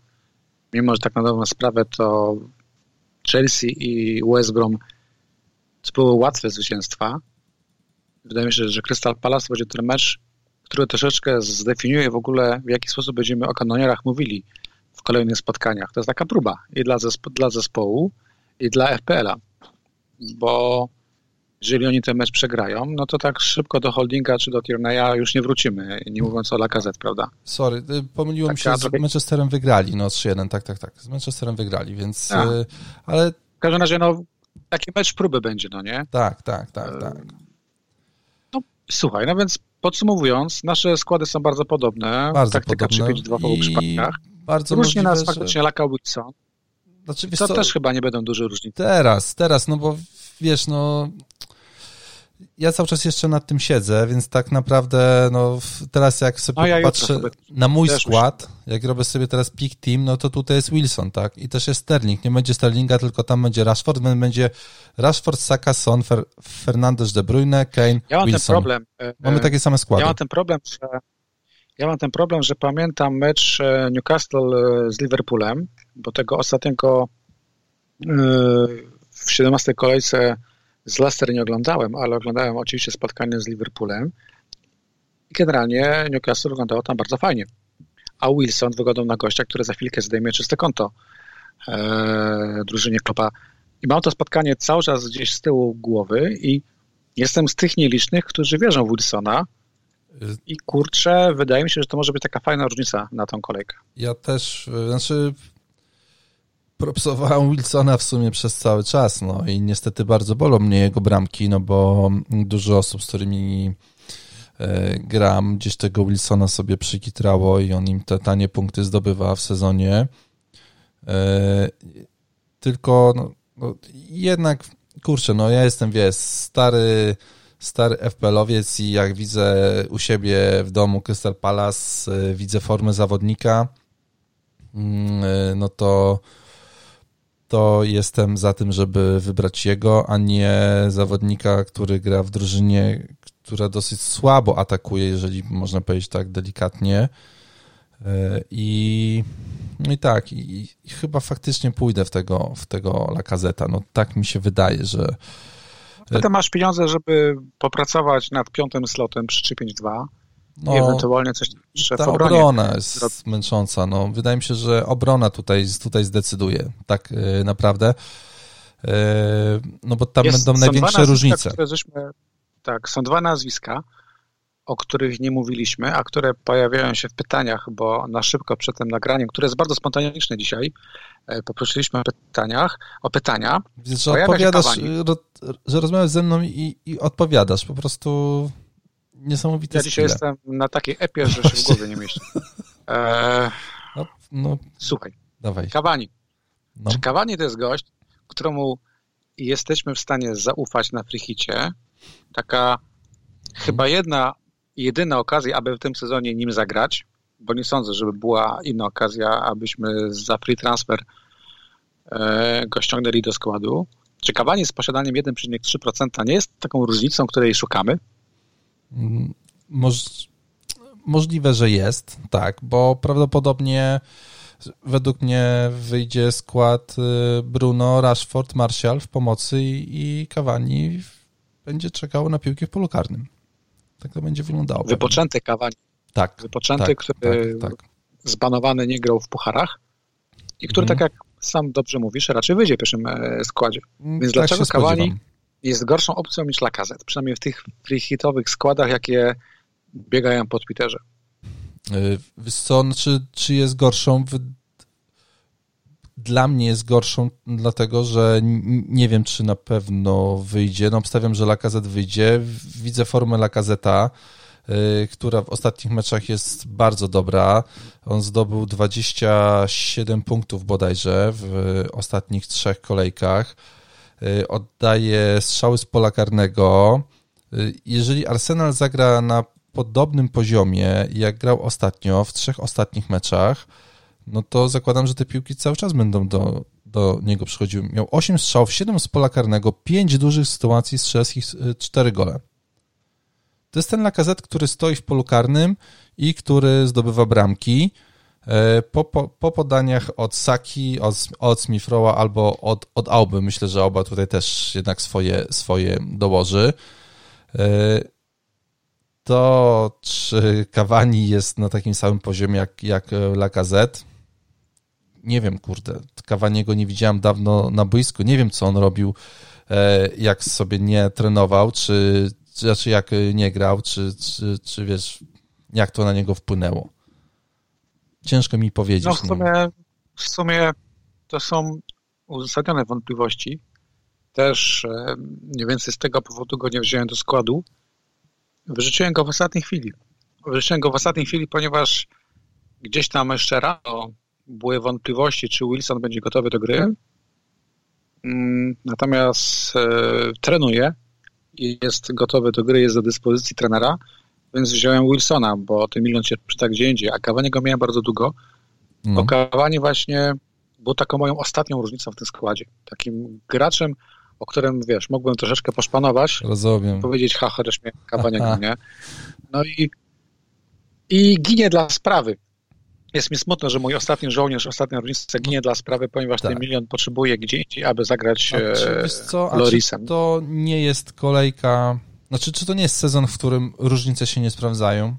Mimo, że tak na dobrą sprawę to Chelsea i West Brom to były łatwe zwycięstwa. Wydaje mi się, że Crystal Palace będzie ten mecz, który troszeczkę zdefiniuje w ogóle, w jaki sposób będziemy o kanonierach mówili w kolejnych spotkaniach. To jest taka próba i dla, zespo- dla zespołu, i dla FPL-a, bo jeżeli oni ten mecz przegrają, no to tak szybko do Holdinga czy do Tierney'a już nie wrócimy, nie mówiąc o Lacazette, prawda? Sorry, y, pomyliło mi się, z trochę... Manchesterem wygrali, no 3-1, tak, tak, tak, z Manchesterem wygrali, więc, A. Y, ale... W każdym razie, no, taki mecz próby będzie, no nie? Tak, tak, tak, tak. No, słuchaj, no więc podsumowując, nasze składy są bardzo podobne. Bardzo Taktyka podobne. 3-5-2 w obu przypadkach. Bardzo Różnie nas że... faktycznie Laka Wilson. Znaczy, to co? też chyba nie będą duże różnice. Teraz, teraz, no bo wiesz, no ja cały czas jeszcze nad tym siedzę, więc tak naprawdę no, teraz jak sobie ja patrzę sobie na mój skład, jak robię sobie teraz pick team, no to tutaj jest Wilson, tak? I też jest Sterling. Nie będzie Sterlinga, tylko tam będzie Rashford, będzie Rashford, Saka, Son, Fer Fernandes, De Bruyne, Kane, ja mam Wilson. Ten problem. E, Mamy takie same składy. Ja mam ten problem, że ja mam ten problem, że pamiętam mecz e, Newcastle e, z Liverpoolem, bo tego ostatniego w 17 kolejce z Leicester nie oglądałem, ale oglądałem oczywiście spotkanie z Liverpoolem. I generalnie Newcastle wyglądało tam bardzo fajnie. A Wilson wyglądał na gościa, który za chwilkę zdejmie czyste konto e, drużynie Klopa. I mam to spotkanie cały czas gdzieś z tyłu głowy i jestem z tych nielicznych, którzy wierzą w Wilsona. I kurczę, wydaje mi się, że to może być taka fajna różnica na tą kolejkę. Ja też, znaczy propsowałem Wilsona w sumie przez cały czas, no i niestety bardzo bolą mnie jego bramki, no bo dużo osób, z którymi e, gram, gdzieś tego Wilsona sobie przykitrało i on im te tanie punkty zdobywa w sezonie. E, tylko no, no, jednak, kurczę, no ja jestem, wiesz, stary stary FPL-owiec i jak widzę u siebie w domu Crystal Palace, e, widzę formę zawodnika, mm, no to to jestem za tym, żeby wybrać jego, a nie zawodnika, który gra w drużynie, która dosyć słabo atakuje, jeżeli można powiedzieć tak delikatnie. E, I, no i tak, i, i chyba faktycznie pójdę w tego, w tego Lakazeta. No tak mi się wydaje, że. Ty masz pieniądze, żeby popracować nad piątym slotem przy 352 no, I ewentualnie coś jeszcze ta obrona jest męcząca. No, wydaje mi się, że obrona tutaj, tutaj zdecyduje. Tak yy, naprawdę. Yy, no bo tam jest, będą największe różnice. Żeśmy, tak, są dwa nazwiska, o których nie mówiliśmy, a które pojawiają się w pytaniach, bo na szybko przed tym nagraniem, które jest bardzo spontaniczne dzisiaj, e, poprosiliśmy o pytaniach, o pytania. Wiesz, że odpowiadasz, że rozmawiasz ze mną i, i odpowiadasz. Po prostu niesamowite Ja dzisiaj jestem na takiej epie, że się w głowie nie mieści. Eee, no, no, słuchaj, dawaj. Kawani. No. Czy Kawani to jest gość, któremu jesteśmy w stanie zaufać na frichicie? Taka chyba jedna, jedyna okazja, aby w tym sezonie nim zagrać, bo nie sądzę, żeby była inna okazja, abyśmy za free transfer e, go ściągnęli do składu. Czy Kawani z posiadaniem 1,3% nie jest taką różnicą, której szukamy? Moż, możliwe, że jest, tak, bo prawdopodobnie według mnie wyjdzie skład y, Bruno, Rashford, Martial w pomocy i, Cavani będzie czekał na piłkę w polu karnym. Tak to będzie wyglądało. Wypoczęty Cavani. Tak. Wypoczęty, tak, który tak, tak. zbanowany nie grał w pucharach i który, mhm. tak jak sam dobrze mówisz, raczej wyjdzie w pierwszym e, składzie. Mm, Więc tak dlaczego Cavani jest gorszą opcją niż Lacazette, przynajmniej w tych freehitowych składach, jakie biegają po Twitterze. Wiesz co, czy, czy jest gorszą? Dla mnie jest gorszą, dlatego że nie wiem, czy na pewno wyjdzie. No, obstawiam, że Lacazette wyjdzie. Widzę formę Lacazeta, y, która w ostatnich meczach jest bardzo dobra. On zdobył 27 punktów bodajże w ostatnich trzech kolejkach. Y, oddaje strzały z pola karnego. Y, jeżeli Arsenal zagra na podobnym poziomie, jak grał ostatnio, w trzech ostatnich meczach, no to zakładam, że te piłki cały czas będą do, do niego przychodziły. Miał 8 strzałów, 7 z pola karnego, 5 dużych sytuacji strzelskich, 4 y, gole. To jest ten Lakazet, który stoi w polu karnym i który zdobywa bramki. E, po, po, po podaniach od Saki, od, od Smithrowa albo od, od Auby, myślę, że oba tutaj też jednak swoje, swoje dołoży. E, to czy Cavani jest na takim samym poziomie jak, jak Lacazette? nie wiem, kurde, Kawaniego nie widziałem dawno na boisku, nie wiem, co on robił, e, jak sobie nie trenował, czy, czy znaczy jak nie grał, czy, czy, czy wiesz, jak to na niego wpłynęło. Ciężko mi powiedzieć. No w sumie, w sumie to są uzasadnione wątpliwości. Też e, mniej więcej z tego powodu go nie wziąłem do składu. Wyrzuciłem go w ostatniej chwili. Wyrzuciłem go w ostatniej chwili, ponieważ gdzieś tam jeszcze rano były wątpliwości, czy Wilson będzie gotowy do gry. Mm, natomiast e, trenuje i jest gotowy do gry, jest do dyspozycji trenera, więc wziąłem Wilsona, bo ten milion się przyda gdzie indziej, a Kawanie go miałem bardzo długo. No. Bo Kawanie właśnie był taką moją ostatnią różnicą w tym składzie. Takim graczem, o którym, wiesz, mógłbym troszeczkę poszpanować. Rozumiem. Powiedzieć, ha, chociaż mnie Kawanie nie. No i, i ginie dla sprawy. Jest mi smutno, że mój ostatni żołnierz, ostatnia różnica ginie dla sprawy, ponieważ tak. ten milion potrzebuje gdzie indziej, aby zagrać a, co, a Lorisem. to nie jest kolejka... Znaczy, czy to nie jest sezon, w którym różnice się nie sprawdzają?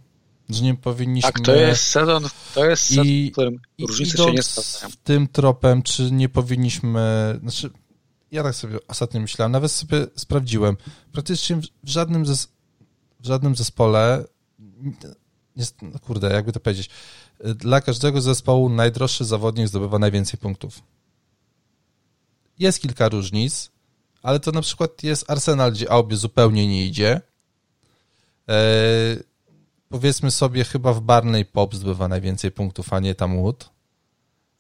Że nie powinniśmy... Tak, to jest sezon, to jest sezon, w którym różnice się nie sprawdzają. tym tropem, czy nie powinniśmy... Znaczy, ja tak sobie ostatnio myślałem, nawet sobie sprawdziłem. Praktycznie w żadnym, zes w żadnym zespole jest, no kurde, jakby to powiedzieć, dla każdego zespołu najdroższy zawodnik zdobywa najwięcej punktów. Jest kilka różnic, ale to na przykład jest Arsenal, gdzie Aubie zupełnie nie idzie. Eee, powiedzmy sobie, chyba w Barney Pop zdobywa najwięcej punktów, a nie tam Wood.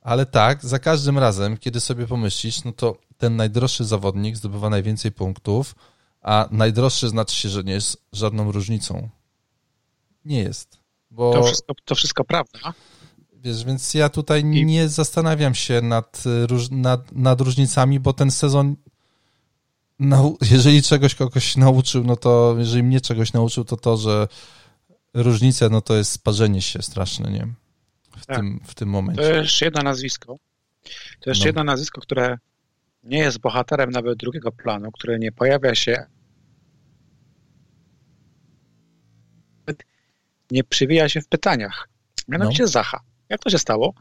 Ale tak, za każdym razem, kiedy sobie pomyślisz, no to ten najdroższy zawodnik zdobywa najwięcej punktów, a najdroższy znaczy się, że nie jest żadną różnicą. Nie jest. Bo... To, wszystko, to wszystko prawda. Wiesz, więc ja tutaj I... nie zastanawiam się nad, nad, nad różnicami, bo ten sezon jeżeli czegoś kogoś nauczył, no to jeżeli mnie czegoś nauczył, to to, że różnica, no to jest sparzenie się straszne, nie? W, tak. tym, w tym momencie. To jest jedno nazwisko. To jest no. jedno nazwisko, które nie jest bohaterem nawet drugiego planu, które nie pojawia się nie przywija się w pytaniach. Mianowicie no. Zacha. Jak to się stało,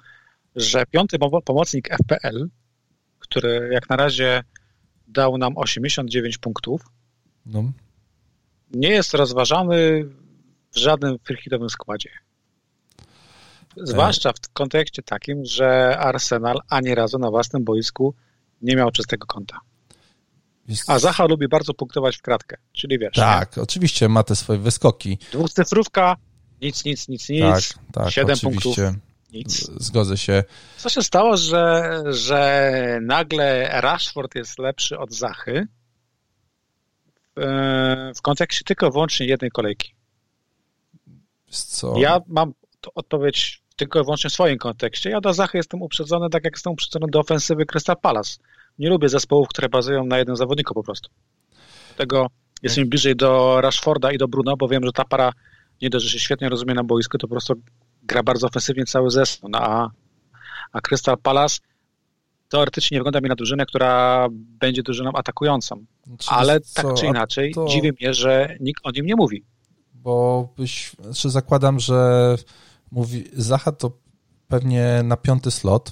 że piąty pomocnik FPL, który jak na razie dał nam 89 punktów, no. nie jest rozważany w żadnym firhitowym składzie. Zwłaszcza w kontekście takim, że Arsenal ani razu na własnym boisku nie miał czystego konta. Jest... A Zacha lubi bardzo punktować w kratkę, czyli wiesz. Tak, nie? oczywiście ma te swoje wyskoki. Dwucyfrówka, nic, nic, nic, nic. Tak, tak, Siedem punktów. Nic. Zgodzę się. Co się stało, że, że nagle Rashford jest lepszy od Zachy w, w kontekście tylko wyłącznie jednej kolejki? Co? Ja mam odpowiedź tylko i wyłącznie w swoim kontekście. Ja do Zachy jestem uprzedzony tak, jak jestem uprzedzony do ofensywy Crystal Palace. Nie lubię zespołów, które bazują na jednym zawodniku po prostu. Dlatego jestem bliżej do Rashforda i do Bruno, bo wiem, że ta para nie dość, że się świetnie rozumie na boisku, to po prostu gra bardzo ofensywnie cały zespół. No, a, a Crystal Palace teoretycznie wygląda mi na drużynę, która będzie drużyną atakującą. Znaczy, Ale co, tak czy inaczej, to... dziwi mnie, że nikt o nim nie mówi. Bo byś, znaczy zakładam, że mówi Zacha to pewnie na piąty slot,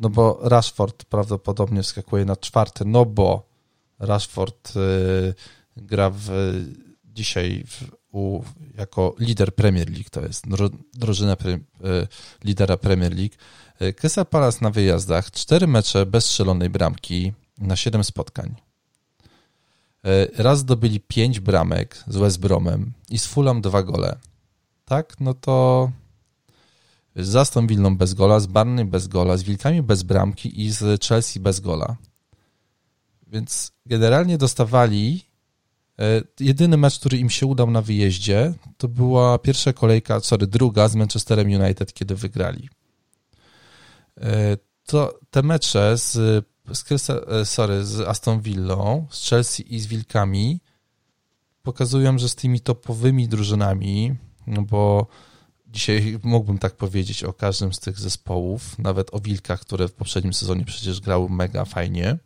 no bo Rashford prawdopodobnie wskakuje na czwarty, no bo Rashford y, gra w, dzisiaj w u, jako lider Premier League, to jest drużyna pre, e, lidera Premier League. E, Crystal Palace na wyjazdach, cztery mecze bez strzelonej bramki na siedem spotkań. E, raz zdobyli pięć bramek z West Bromem i z Fulham dwa gole. Tak, no to z Aston Villą bez gola, z Barney bez gola, z Wilkami bez bramki i z Chelsea bez gola. Więc generalnie dostawali jedyny mecz, który im się udał na wyjeździe, to była pierwsza kolejka, sorry, druga z Manchesterem United, kiedy wygrali. E, to te mecze z, z, e, sorry, z Aston Villą, z Chelsea i z Wilkami pokazują, że z tymi topowymi drużynami, no bo dzisiaj mógłbym tak powiedzieć o każdym z tych zespołów, nawet o Wilkach, które w poprzednim sezonie przecież grały mega fajnie,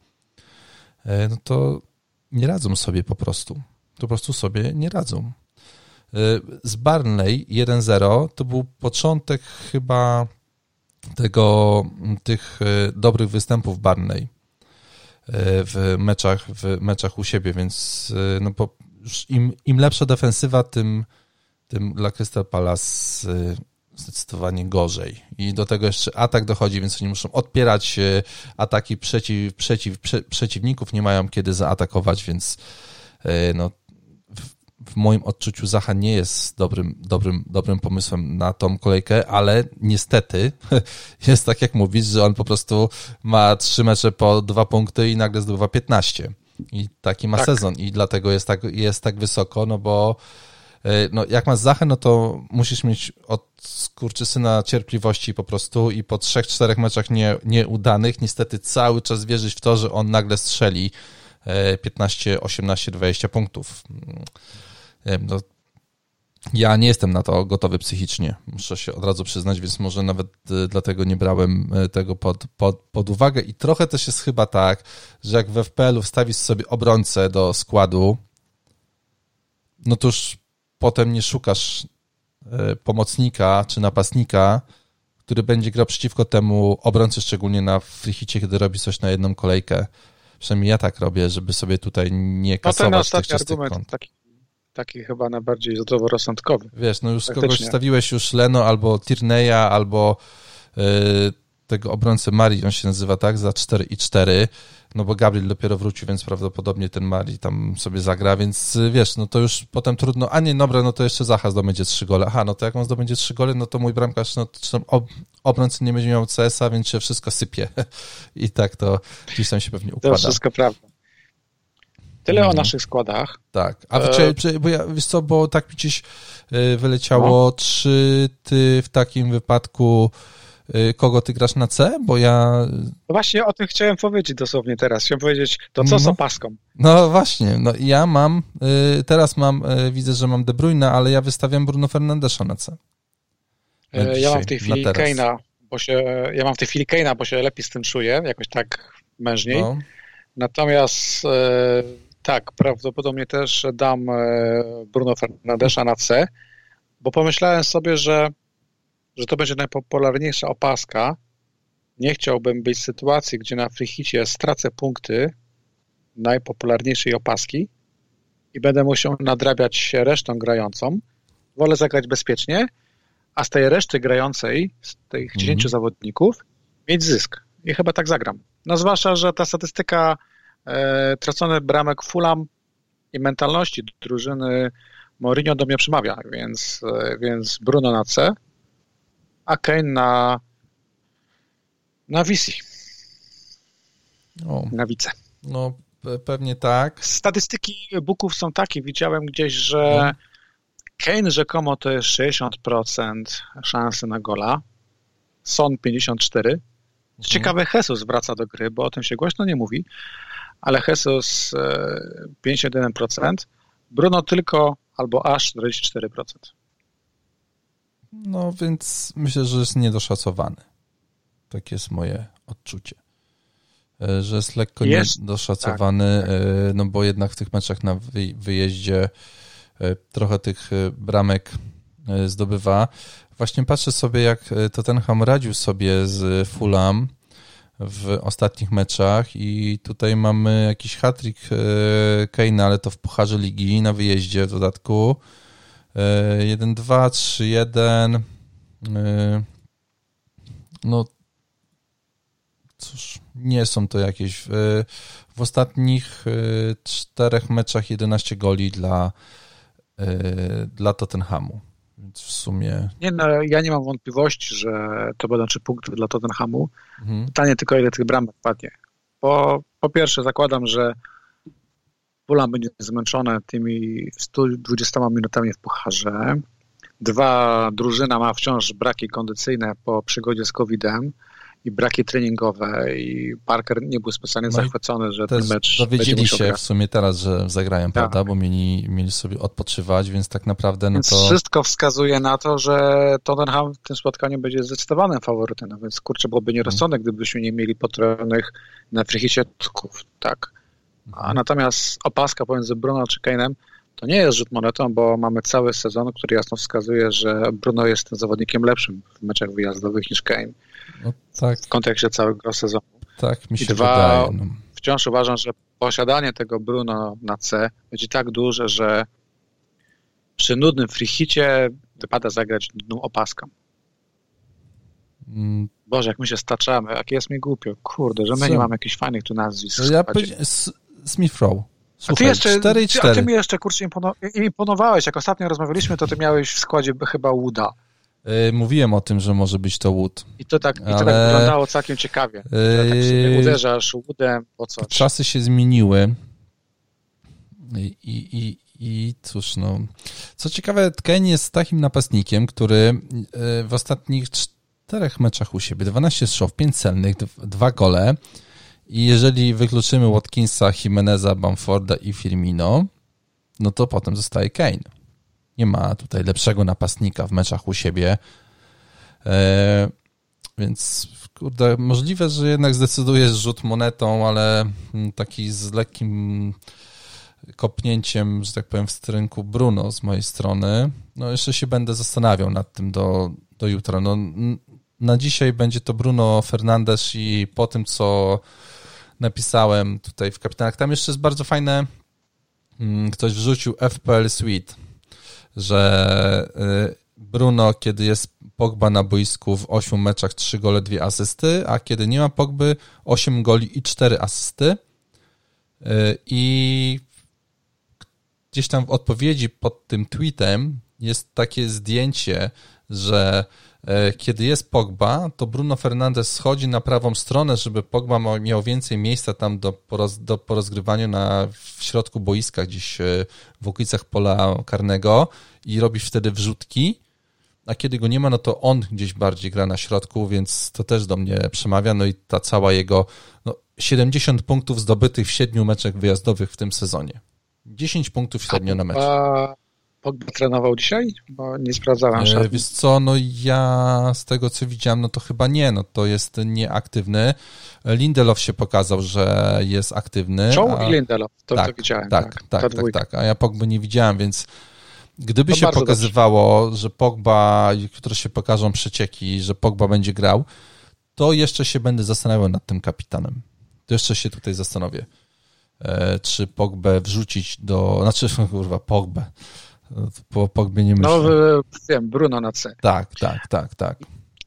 no to nie radzą sobie po prostu. Po prostu sobie nie radzą. Y, z Barnley 1-0 to był początek chyba tego, tych e, dobrych występów Barney w meczach, w meczach u siebie, więc no bo im, im lepsza defensywa, tym, tym dla Crystal Palace zdecydowanie gorzej. I do tego jeszcze atak dochodzi, więc oni muszą odpierać ataki przeciw, przeciw, prze, przeciwników, nie mają kiedy zaatakować, więc no, w moim odczuciu Zacha nie jest dobrym, dobrym, dobrym pomysłem na tą kolejkę, ale niestety jest tak jak mówisz, że on po prostu ma trzy mecze po dwa punkty i nagle zdobywa 15. I taki ma tak. sezon i dlatego jest tak, jest tak wysoko, no bo e, no, jak masz Zachę, no to musisz mieć od skurczysyna cierpliwości po prostu i po trzech, czterech meczach nie, nieudanych niestety cały czas wierzyć w to, że on nagle strzeli 15, 18, 20 punktów no, ja nie jestem na to gotowy psychicznie, muszę się od razu przyznać, więc może nawet y, dlatego nie brałem tego pod, pod, pod uwagę. I trochę też jest chyba tak, że jak w FPL-u wstawisz sobie obrońcę do składu, no to już potem nie szukasz y, pomocnika czy napastnika, który będzie grał przeciwko temu obrońcy, szczególnie na frichicie, kiedy robi coś na jedną kolejkę. Przynajmniej ja tak robię, żeby sobie tutaj nie kasować no ten tych czystych argument, kont. Taki taki chyba najbardziej zdroworozsądkowy. Wiesz, no już kogoś stawiłeś już Leno albo Tirneya, albo yy, tego obrońcę Mari, on się nazywa tak, za 4 i 4, no bo Gabriel dopiero wrócił, więc prawdopodobnie ten Mari tam sobie zagra, więc y, wiesz, no to już potem trudno, a nie, dobra, no to jeszcze Zacha zdobędzie 3 gole, aha, no to jak on zdobędzie 3 gole, no to mój bramkarz, no ob, obrońcy nie będzie miał CS-a, więc się wszystko sypie i tak to gdzieś tam się pewnie układa. To wszystko prawda. Tyle o mhm. naszych składach. Tak. A e... czy, bo ja, wiesz co, bo tak mi gdzieś e, wyleciało, no. czy ty w takim wypadku kogo ty grasz na C? Bo ja... No właśnie o tym chciałem powiedzieć dosłownie teraz. Chciałem powiedzieć, to co no. z opaską? No właśnie, no ja mam, e, teraz mam, widzę, że mam De Bruyne, ale ja wystawiam Bruno Fernandesza na C. Dzisiaj, ja mam w tej chwili Keina, bo się, ja mam w tej chwili Keina, bo się lepiej z tym czuję, jakoś tak mężniej. No. Natomiast tak, prawdopodobnie też dam e, Bruno Fernandesza na C, bo pomyślałem sobie, że, że to będzie najpopularniejsza opaska. Nie chciałbym być w sytuacji, gdzie na frichicie stracę punkty najpopularniejszej opaski i będę musiał nadrabiać się resztą grającą. Wolę zagrać bezpiecznie, a z tej reszty grającej, z tych 10 mm. zawodników, mieć zysk. I chyba tak zagram. No zwłaszcza, że ta statystyka e, tracony bramek Fulham i mentalności drużyny Mourinho do mnie przemawia, więc, e, więc Bruno na C, a Kane na na Visi. O. Na wice. No, pewnie tak. Statystyki booków są takie, widziałem gdzieś, że no. Kane rzekomo to jest 60% szansy na gola, Son 54%. Co mhm. ciekawe, Jesus wraca do gry, bo o tym się głośno nie mówi, ale Jesus 51%, e, Bruno tylko albo aż 44%. No więc myślę, że jest niedoszacowany. Tak jest moje odczucie. E, że jest lekko jest, niedoszacowany, tak, tak. no bo jednak w tych meczach na wyjeździe trochę tych bramek zdobywa. Właśnie patrzę sobie, jak Tottenham radził sobie z Fulham w ostatnich meczach i tutaj mamy jakiś hat-trick e, Kane'a, ale to w Pucharze Ligi na wyjeździe w dodatku. 1-2, 3-1. No cóż, nie są to jakieś... W ostatnich e, czterech meczach 11 goli dla, e, dla Tottenhamu. Więc w sumie. Nie, no, ja nie mam wątpliwości, że to będą trzy punkty dla Tottenhamu. Mhm. Pytanie tylko, ile tych bramek padnie. Po, po pierwsze, zakładam, że Fulham będzie zmęczone tymi 120 minutami w pucharze. Dwa, drużyna ma wciąż braki kondycyjne po przygodzie z COVID-em i braki treningowe i Parker nie był specjalnie no zachwycony, że ten mecz dowiedzieli się w sumie teraz, że zagrają, tak. prawda, bo mieli, mieli sobie odpoczywać, więc tak naprawdę no więc to... wszystko wskazuje na to, że Tottenham w tym spotkaniu będzie zdecydowanym faworytem, no więc kurczę, byłoby nierozsądek, hmm. gdybyśmy nie mieli potrzebnych na frichicie tak. A natomiast opaska pomiędzy Bruno czy Kane'em To nie jest rzut monetą, bo mamy cały sezon, który jasno wskazuje, że Bruno jest tym zawodnikiem lepszym w meczach wyjazdowych niż Kane. No, tak. W kontekście całego sezonu. Tak, mi się I dwa, wydaje. No. Wciąż uważam, że posiadanie tego Bruno na C będzie tak duże, że przy nudnym freehicie wypada zagrać nudną opaską. Mm. Boże, jak my się staczamy, jak jest mi głupio. Kurde, że my Co? nie mamy jakichś fajnych tu nazwisk. Ja Smith Rowe. Słuchaj, a ty jeszcze, 4 4. A ty mi jeszcze, kurczę, imponowałeś. Jak ostatnio rozmawialiśmy, to ty miałeś w składzie chyba Wooda. Yy, mówiłem o tym, że może być to Wood. I to tak, ale... i to tak wyglądało całkiem ciekawie. Yy... Tak sobie uderzasz Woodem po coś. Czasy się zmieniły. I, i, i cóż, no. Co ciekawe, Ken jest takim napastnikiem, który yy, w ostatnich czterech meczach u siebie, 12 strzałów, 5 celnych, dwa gole, i jeżeli wykluczymy Watkinsa, Jimeneza, Bamforda i Firmino, no to potem zostaje Kane. Nie ma tutaj lepszego napastnika w meczach u siebie. E, więc kurde, możliwe, że jednak zdecydujesz rzut monetą, ale taki z lekkim kopnięciem, że tak powiem, w strynku Bruno z mojej strony. No jeszcze się będę zastanawiał nad tym do, do jutra. No, na dzisiaj będzie to Bruno Fernandes i po tym, co napisałem tutaj w kapitanach. Tam jeszcze jest bardzo fajne, mm, ktoś wrzucił FPL Suite, że y, Bruno, kiedy jest Pogba na boisku w 8 meczach 3 gole, 2 asysty, a kiedy nie ma Pogby 8 goli i 4 asysty. Y, I gdzieś tam w odpowiedzi pod tym tweetem jest takie zdjęcie, że kiedy jest Pogba, to Bruno Fernandes schodzi na prawą stronę, żeby Pogba miał więcej miejsca tam do, poroz, do porozgrywania na, w środku boiska, gdzieś e, w okolicach pola karnego i robi wtedy wrzutki, a kiedy go nie ma, no to on gdzieś bardziej gra na środku, więc to też do mnie przemawia, no i ta cała jego no, 70 punktów zdobytych w 7 meczach wyjazdowych w tym sezonie. 10 punktów średnio na mecz. Pogba trenował dzisiaj? Bo nie sprawdzałem. E, wiesz co, no ja z tego co widziałem, no to chyba nie, no to jest nieaktywny. Lindelof się pokazał, że jest aktywny. Joe a... i Lindelof, to, tak, to widziałem. Tak, tak, tak, tak, tak, a ja Pogba nie widziałem, więc gdyby to się pokazywało, dobrze. że Pogba, które się pokażą przecieki, że Pogba będzie grał, to jeszcze się będę zastanawiał nad tym kapitanem. To jeszcze się tutaj zastanowię, e, czy Pogbę wrzucić do, znaczy kurwa, Pogbę, po Pogbie nie myślę. No, wiem, Bruno na C. Tak, tak, tak, tak.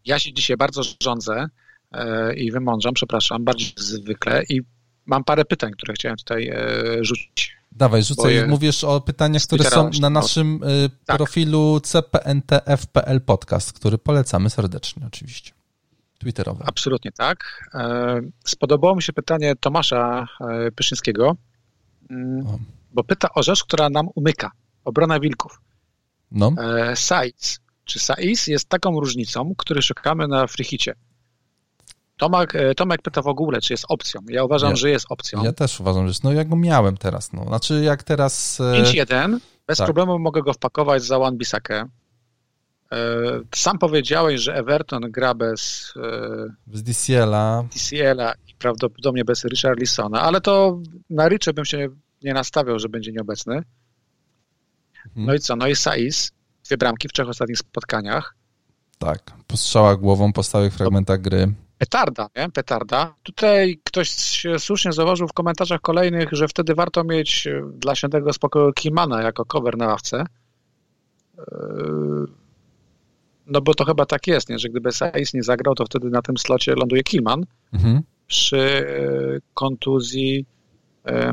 Ja się dzisiaj bardzo rządzę e, i wymądrzam, przepraszam, bardziej zwykle i mam parę pytań, które chciałem tutaj e, rzucić. Dawaj, rzucaj. Mówisz o pytaniach, które są na naszym e, tak. profilu CPNTFPL Podcast, który polecamy serdecznie oczywiście. Twitterowy. Absolutnie tak. Spodobało mi się pytanie Tomasza Pyszyńskiego, mm, bo pyta o rzecz, która nam umyka obrona wilków. No. E, size. Czy size jest taką różnicą, który szukamy na frichicie? Tomek, e, Tomek pyta w ogóle, czy jest opcją. Ja uważam, ja, że jest opcją. Ja też uważam, że jest. No ja go miałem teraz. No. Znaczy jak teraz... 5-1, e, bez tak. problemu mogę go wpakować za One Bisakę. E, sam powiedziałeś, że Everton gra bez... Bez DCL-a. DCL-a i prawdopodobnie bez Richarlisona, ale to na Richie bym się nie nastawiał, że będzie nieobecny. No i co? No i Saiz, dwie bramki w trzech ostatnich spotkaniach. Tak, po strzałach głową, po stałych fragmentach gry. Petarda, nie? Petarda. Tutaj ktoś słusznie zauważył w komentarzach kolejnych, że wtedy warto mieć e, dla świętego spokoju Kimana jako cover na ławce. E, no bo to chyba tak jest, nie? że gdyby Saiz nie zagrał, to wtedy na tym slocie ląduje Kilman. Mhm. Przy e, kontuzji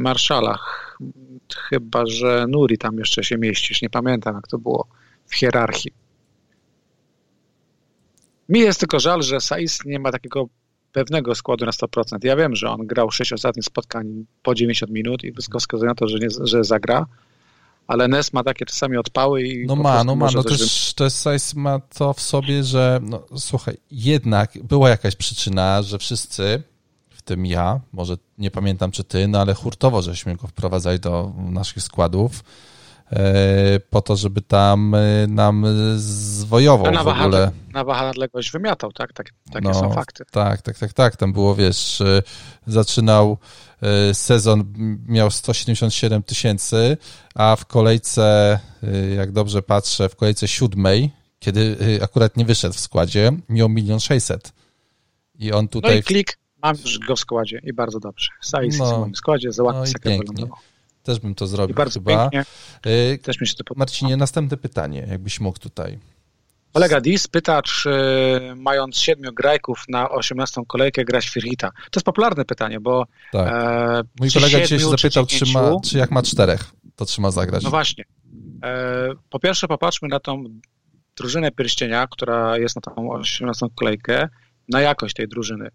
marszalach chyba, że Nuri tam jeszcze się mieścisz. Nie pamiętam, jak to było w hierarchii. Mi jest tylko żal, że Saiz nie ma takiego pewnego składu na 100%. Ja wiem, że on grał 6 ostatnich spotkań po 90 minut i wszystko wskazuje na to, że, nie, że zagra, ale Nes ma takie czasami odpały i No ma, no ma, no też, też Saiz ma to w sobie, że no, słuchaj, jednak była jakaś przyczyna, że wszyscy w tym ja, może nie pamiętam czy ty, no ale hurtowo żeśmy go wprowadzali do naszych składów. e, po to, żeby tam e, nam zwojował na w ogóle. Na wahadległość wymiatał, tak? tak takie no, są fakty. Tak, tak, tak, tak. Tam było, wiesz, zaczynał sezon, miał 177 tysięcy, a w kolejce, jak dobrze patrzę, w kolejce siódmej, kiedy akurat nie wyszedł w składzie, miał milion sześćset. I on tutaj... No i klik, mam już go w składzie i bardzo dobrze. Saïs no, w moim składzie, za ładny no Też bym to zrobił I bardzo chyba. Pięknie. Y, Też mi się to podoba. Marcinie, następne pytanie, jakbyś mógł tutaj. Kolega Dis pyta, czy mając siedmiu grajków na 18 kolejkę grać Firhita. To jest popularne pytanie, bo... Tak. E, Mój kolega dzisiaj się zapytał, czy, ma, czy jak ma czterech, to trzyma zagrać. No właśnie. E, po pierwsze popatrzmy na tą drużynę pierścienia, która jest na tą 18 kolejkę, na jakość tej drużyny.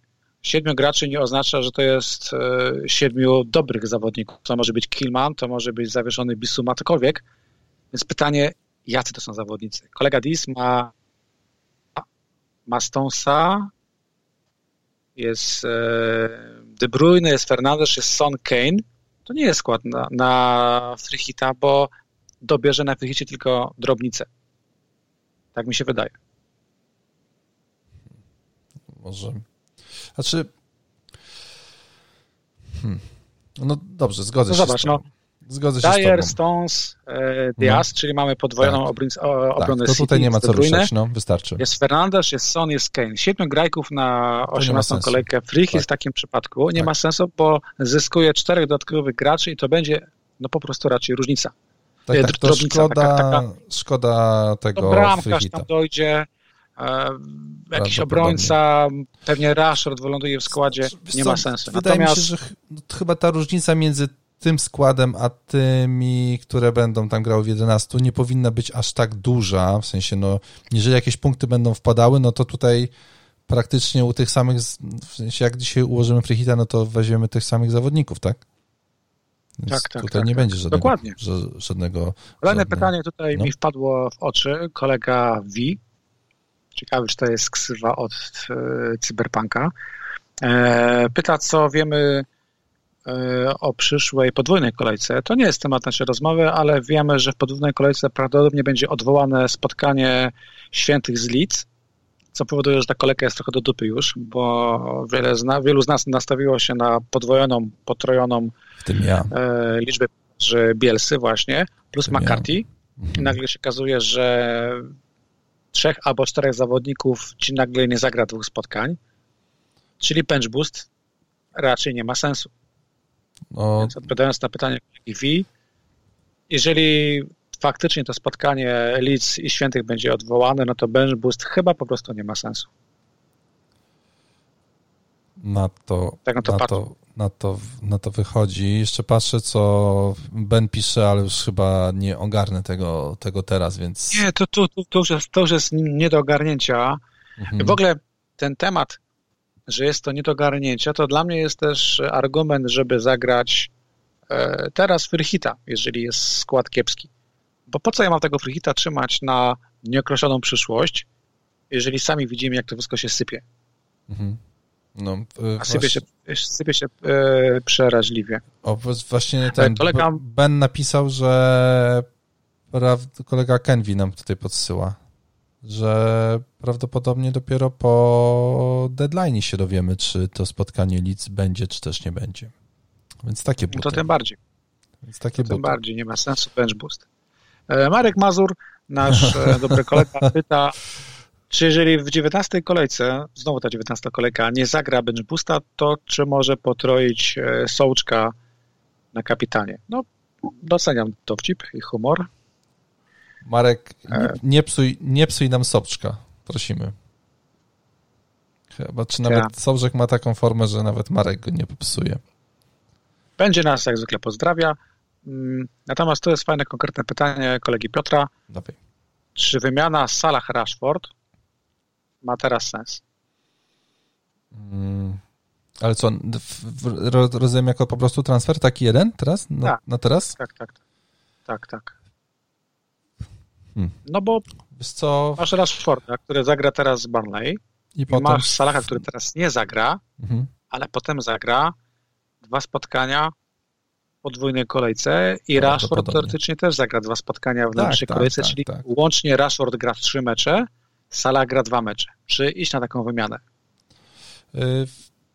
Siedmiu graczy nie oznacza, że to jest e, siedmiu dobrych zawodników. To może być Killman, to może być zawieszony Bisuma, cokolwiek. Więc pytanie, jacy to są zawodnicy? Kolega Dis ma, ma Stonesa, jest e, De Bruyne, jest Fernandes, jest Son Kane. To nie jest skład na, na Frichita, bo dobierze na Frichicie tylko drobnice. Tak mi się wydaje. Może znaczy. Hmm. No dobrze, zgodzę no się. Zobacz, no. Zgodzę się Dyer, Stones, e, Diaz, no. czyli mamy podwojoną tak. obronę tak, to tutaj nie ma co ruszać, no, wystarczy. Jest Fernandes, jest Son, jest Kane. Siedmiu grajków na 18 kolejkę. Frich tak. jest w takim przypadku. Nie tak. ma sensu, bo zyskuje czterech dodatkowych graczy i to będzie no po prostu raczej różnica. Tak, tak, to szkoda, taka, taka, szkoda tego to bramkarz tam dojdzie, E, jakiś obrońca, pewnie Rashford wyląduje w składzie, nie ma sensu. Wydaje Natomiast... mi się, że chyba ta różnica między tym składem, a tymi, które będą tam grały w 11, nie powinna być aż tak duża. W sensie, no, jeżeli jakieś punkty będą wpadały, no to tutaj praktycznie u tych samych, w sensie jak dzisiaj ułożymy Frichita, no to weźmiemy tych samych zawodników, tak? Więc tak, tak. Tutaj tak, nie tak. będzie żadnego. Dokładnie. żadnego Kolejne żadne... pytanie tutaj no. mi wpadło w oczy. Kolega V Ciekawy, czy to jest ksywa od e, Cyberpunka. E, pyta, co wiemy e, o przyszłej podwójnej kolejce. To nie jest temat naszej rozmowy, ale wiemy, że w podwójnej kolejce prawdopodobnie będzie odwołane spotkanie świętych z Lidz, co powoduje, że ta kolejka jest trochę do dupy już, bo wiele zna, wielu z nas nastawiło się na podwojoną, potrojoną ja. liczbę że Bielsy właśnie, plus McCarthy. Ja. Mhm. I nagle się okazuje, że trzech albo czterech zawodników ci nagle nie zagra dwóch spotkań, czyli bench boost raczej nie ma sensu. No. Więc odpowiadając na pytanie jeżeli faktycznie to spotkanie Leeds i Świętych będzie odwołane, no to bench boost chyba po prostu nie ma sensu. Na to, tak na, to, na, to, na, to, na to wychodzi. Jeszcze patrzę, co Ben pisze, ale już chyba nie ogarnę tego, tego teraz, więc... Nie, to, to, to, już, jest, to już jest nie do ogarnięcia. Mhm. W ogóle ten temat, że jest to nie do ogarnięcia, to dla mnie jest też argument, żeby zagrać e, teraz Fryhita, jeżeli jest skład kiepski. Bo po co ja mam tego Fryhita trzymać na nieokreśloną przyszłość, jeżeli sami widzimy, jak to wszystko się sypie. Mhm. No, A sypie się, sypie się e, przeraźliwie. O, właśnie ten kolega... Ben napisał, że kolega Kenvi nam tutaj podsyła, że prawdopodobnie dopiero po deadline się dowiemy, czy to spotkanie Leeds będzie, czy też nie będzie. Więc takie buty. No to tym bardziej. Więc takie to tym bardziej, nie ma sensu bench boost. E, Marek Mazur, nasz e, dobry kolega, pyta, czy jeżeli w 19 kolejce, znowu ta 19 kolejka, nie zagra bench boosta, to czy może potroić e, Sołczka na kapitanie? No, doceniam dowcip i humor. Marek, nie, e. nie, psuj, nie psuj nam Soczka, prosimy. Chyba, czy nawet ja. Sołczek ma taką formę, że nawet Marek go nie popsuje. Będzie nas jak zwykle pozdrawia. Mm, natomiast to jest fajne, konkretne pytanie kolegi Piotra. Dawaj. Czy wymiana Salah Rashford ma teraz sens. Hmm. Ale co, rozumiem jako po prostu transfer taki jeden teraz? Na, tak. na teraz? Tak, tak. Tak, tak. Hmm. No bo Wiesz co? masz Rashforda, który zagra teraz z Barnley i, i potem... masz Salaha, który teraz nie zagra, mhm. ale potem zagra dwa spotkania podwójnej kolejce i Rashford teoretycznie też zagra dwa spotkania w tak, najbliższej tak, kolejce, tak, czyli tak. łącznie Rashford gra trzy mecze, Salah gra dwa mecze. Czy iść na taką wymianę? Yy,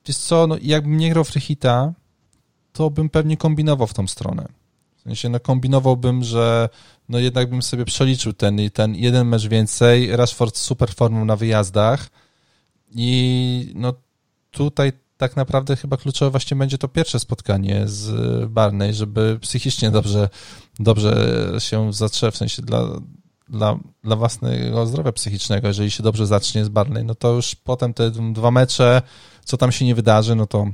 wiesz co, no, jakbym nie grał Frichita, to bym pewnie kombinował w tą stronę. W sensie, no kombinowałbym, że no jednak bym sobie przeliczył ten, ten jeden mecz więcej, Rashford super formą na wyjazdach i no tutaj tak naprawdę chyba kluczowe właśnie będzie to pierwsze spotkanie z Barney, żeby psychicznie dobrze, dobrze się zacząć, w sensie dla, dla, dla własnego zdrowia psychicznego, jeżeli się dobrze zacznie z Barney, no to już potem te dwa mecze, co tam się nie wydarzy, no to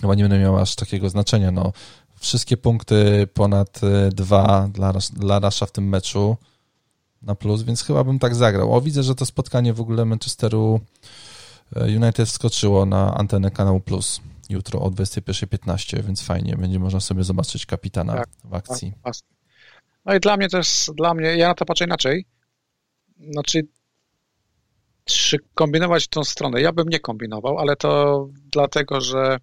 chyba nie będą miały aż takiego znaczenia. No, wszystkie punkty ponad e, dwa dla, dla Rasha w tym meczu na plus, więc chyba bym tak zagrał. O, widzę, że to spotkanie w ogóle Manchesteru e, United wskoczyło na antenę kanału Plus jutro o 21.15, więc fajnie, będzie można sobie zobaczyć kapitana tak, w akcji. Tak, no i dla mnie jest, dla mnie, ja na to patrzę inaczej. Znaczy, czy kombinować w tą stronę? Ja bym nie kombinował, ale to dlatego, że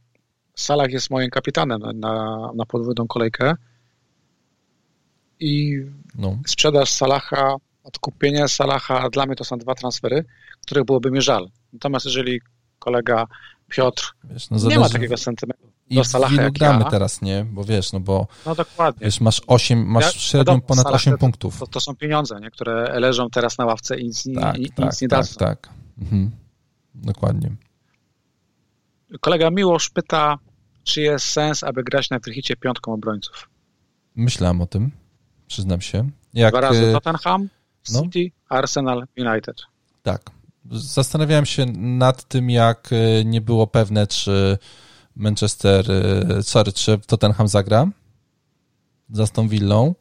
Salah jest moim kapitanem na, na podwójną kolejkę i no. sprzedaż Salaha, odkupienie Salaha, dla mnie to są dwa transfery, których byłoby mi żal. Natomiast jeżeli kolega Piotr wiesz, no nie ma takiego sentymentu i gramy teraz, nie? Bo wiesz, no bo no dokładnie. Wiesz, masz 8, masz ja, średnią ponad Salah 8 punktów. To, to, są pieniądze, nie? które leżą teraz na ławce i nic, tak, i, tak, nic nie tak, dadzą. Tak, tak. Mhm. Dokładnie. Kolega Miłosz pyta, czy jest sens, aby grać na Frichicie piątką obrońców? Myślałem o tym, przyznam się. Jak, Dwa razy e, Tottenham, no? City, Arsenal, United. Tak. Zastanawiałem się nad tym, jak e, nie było pewne, czy Manchester, e, sorry, czy Tottenham zagra za tą Villą.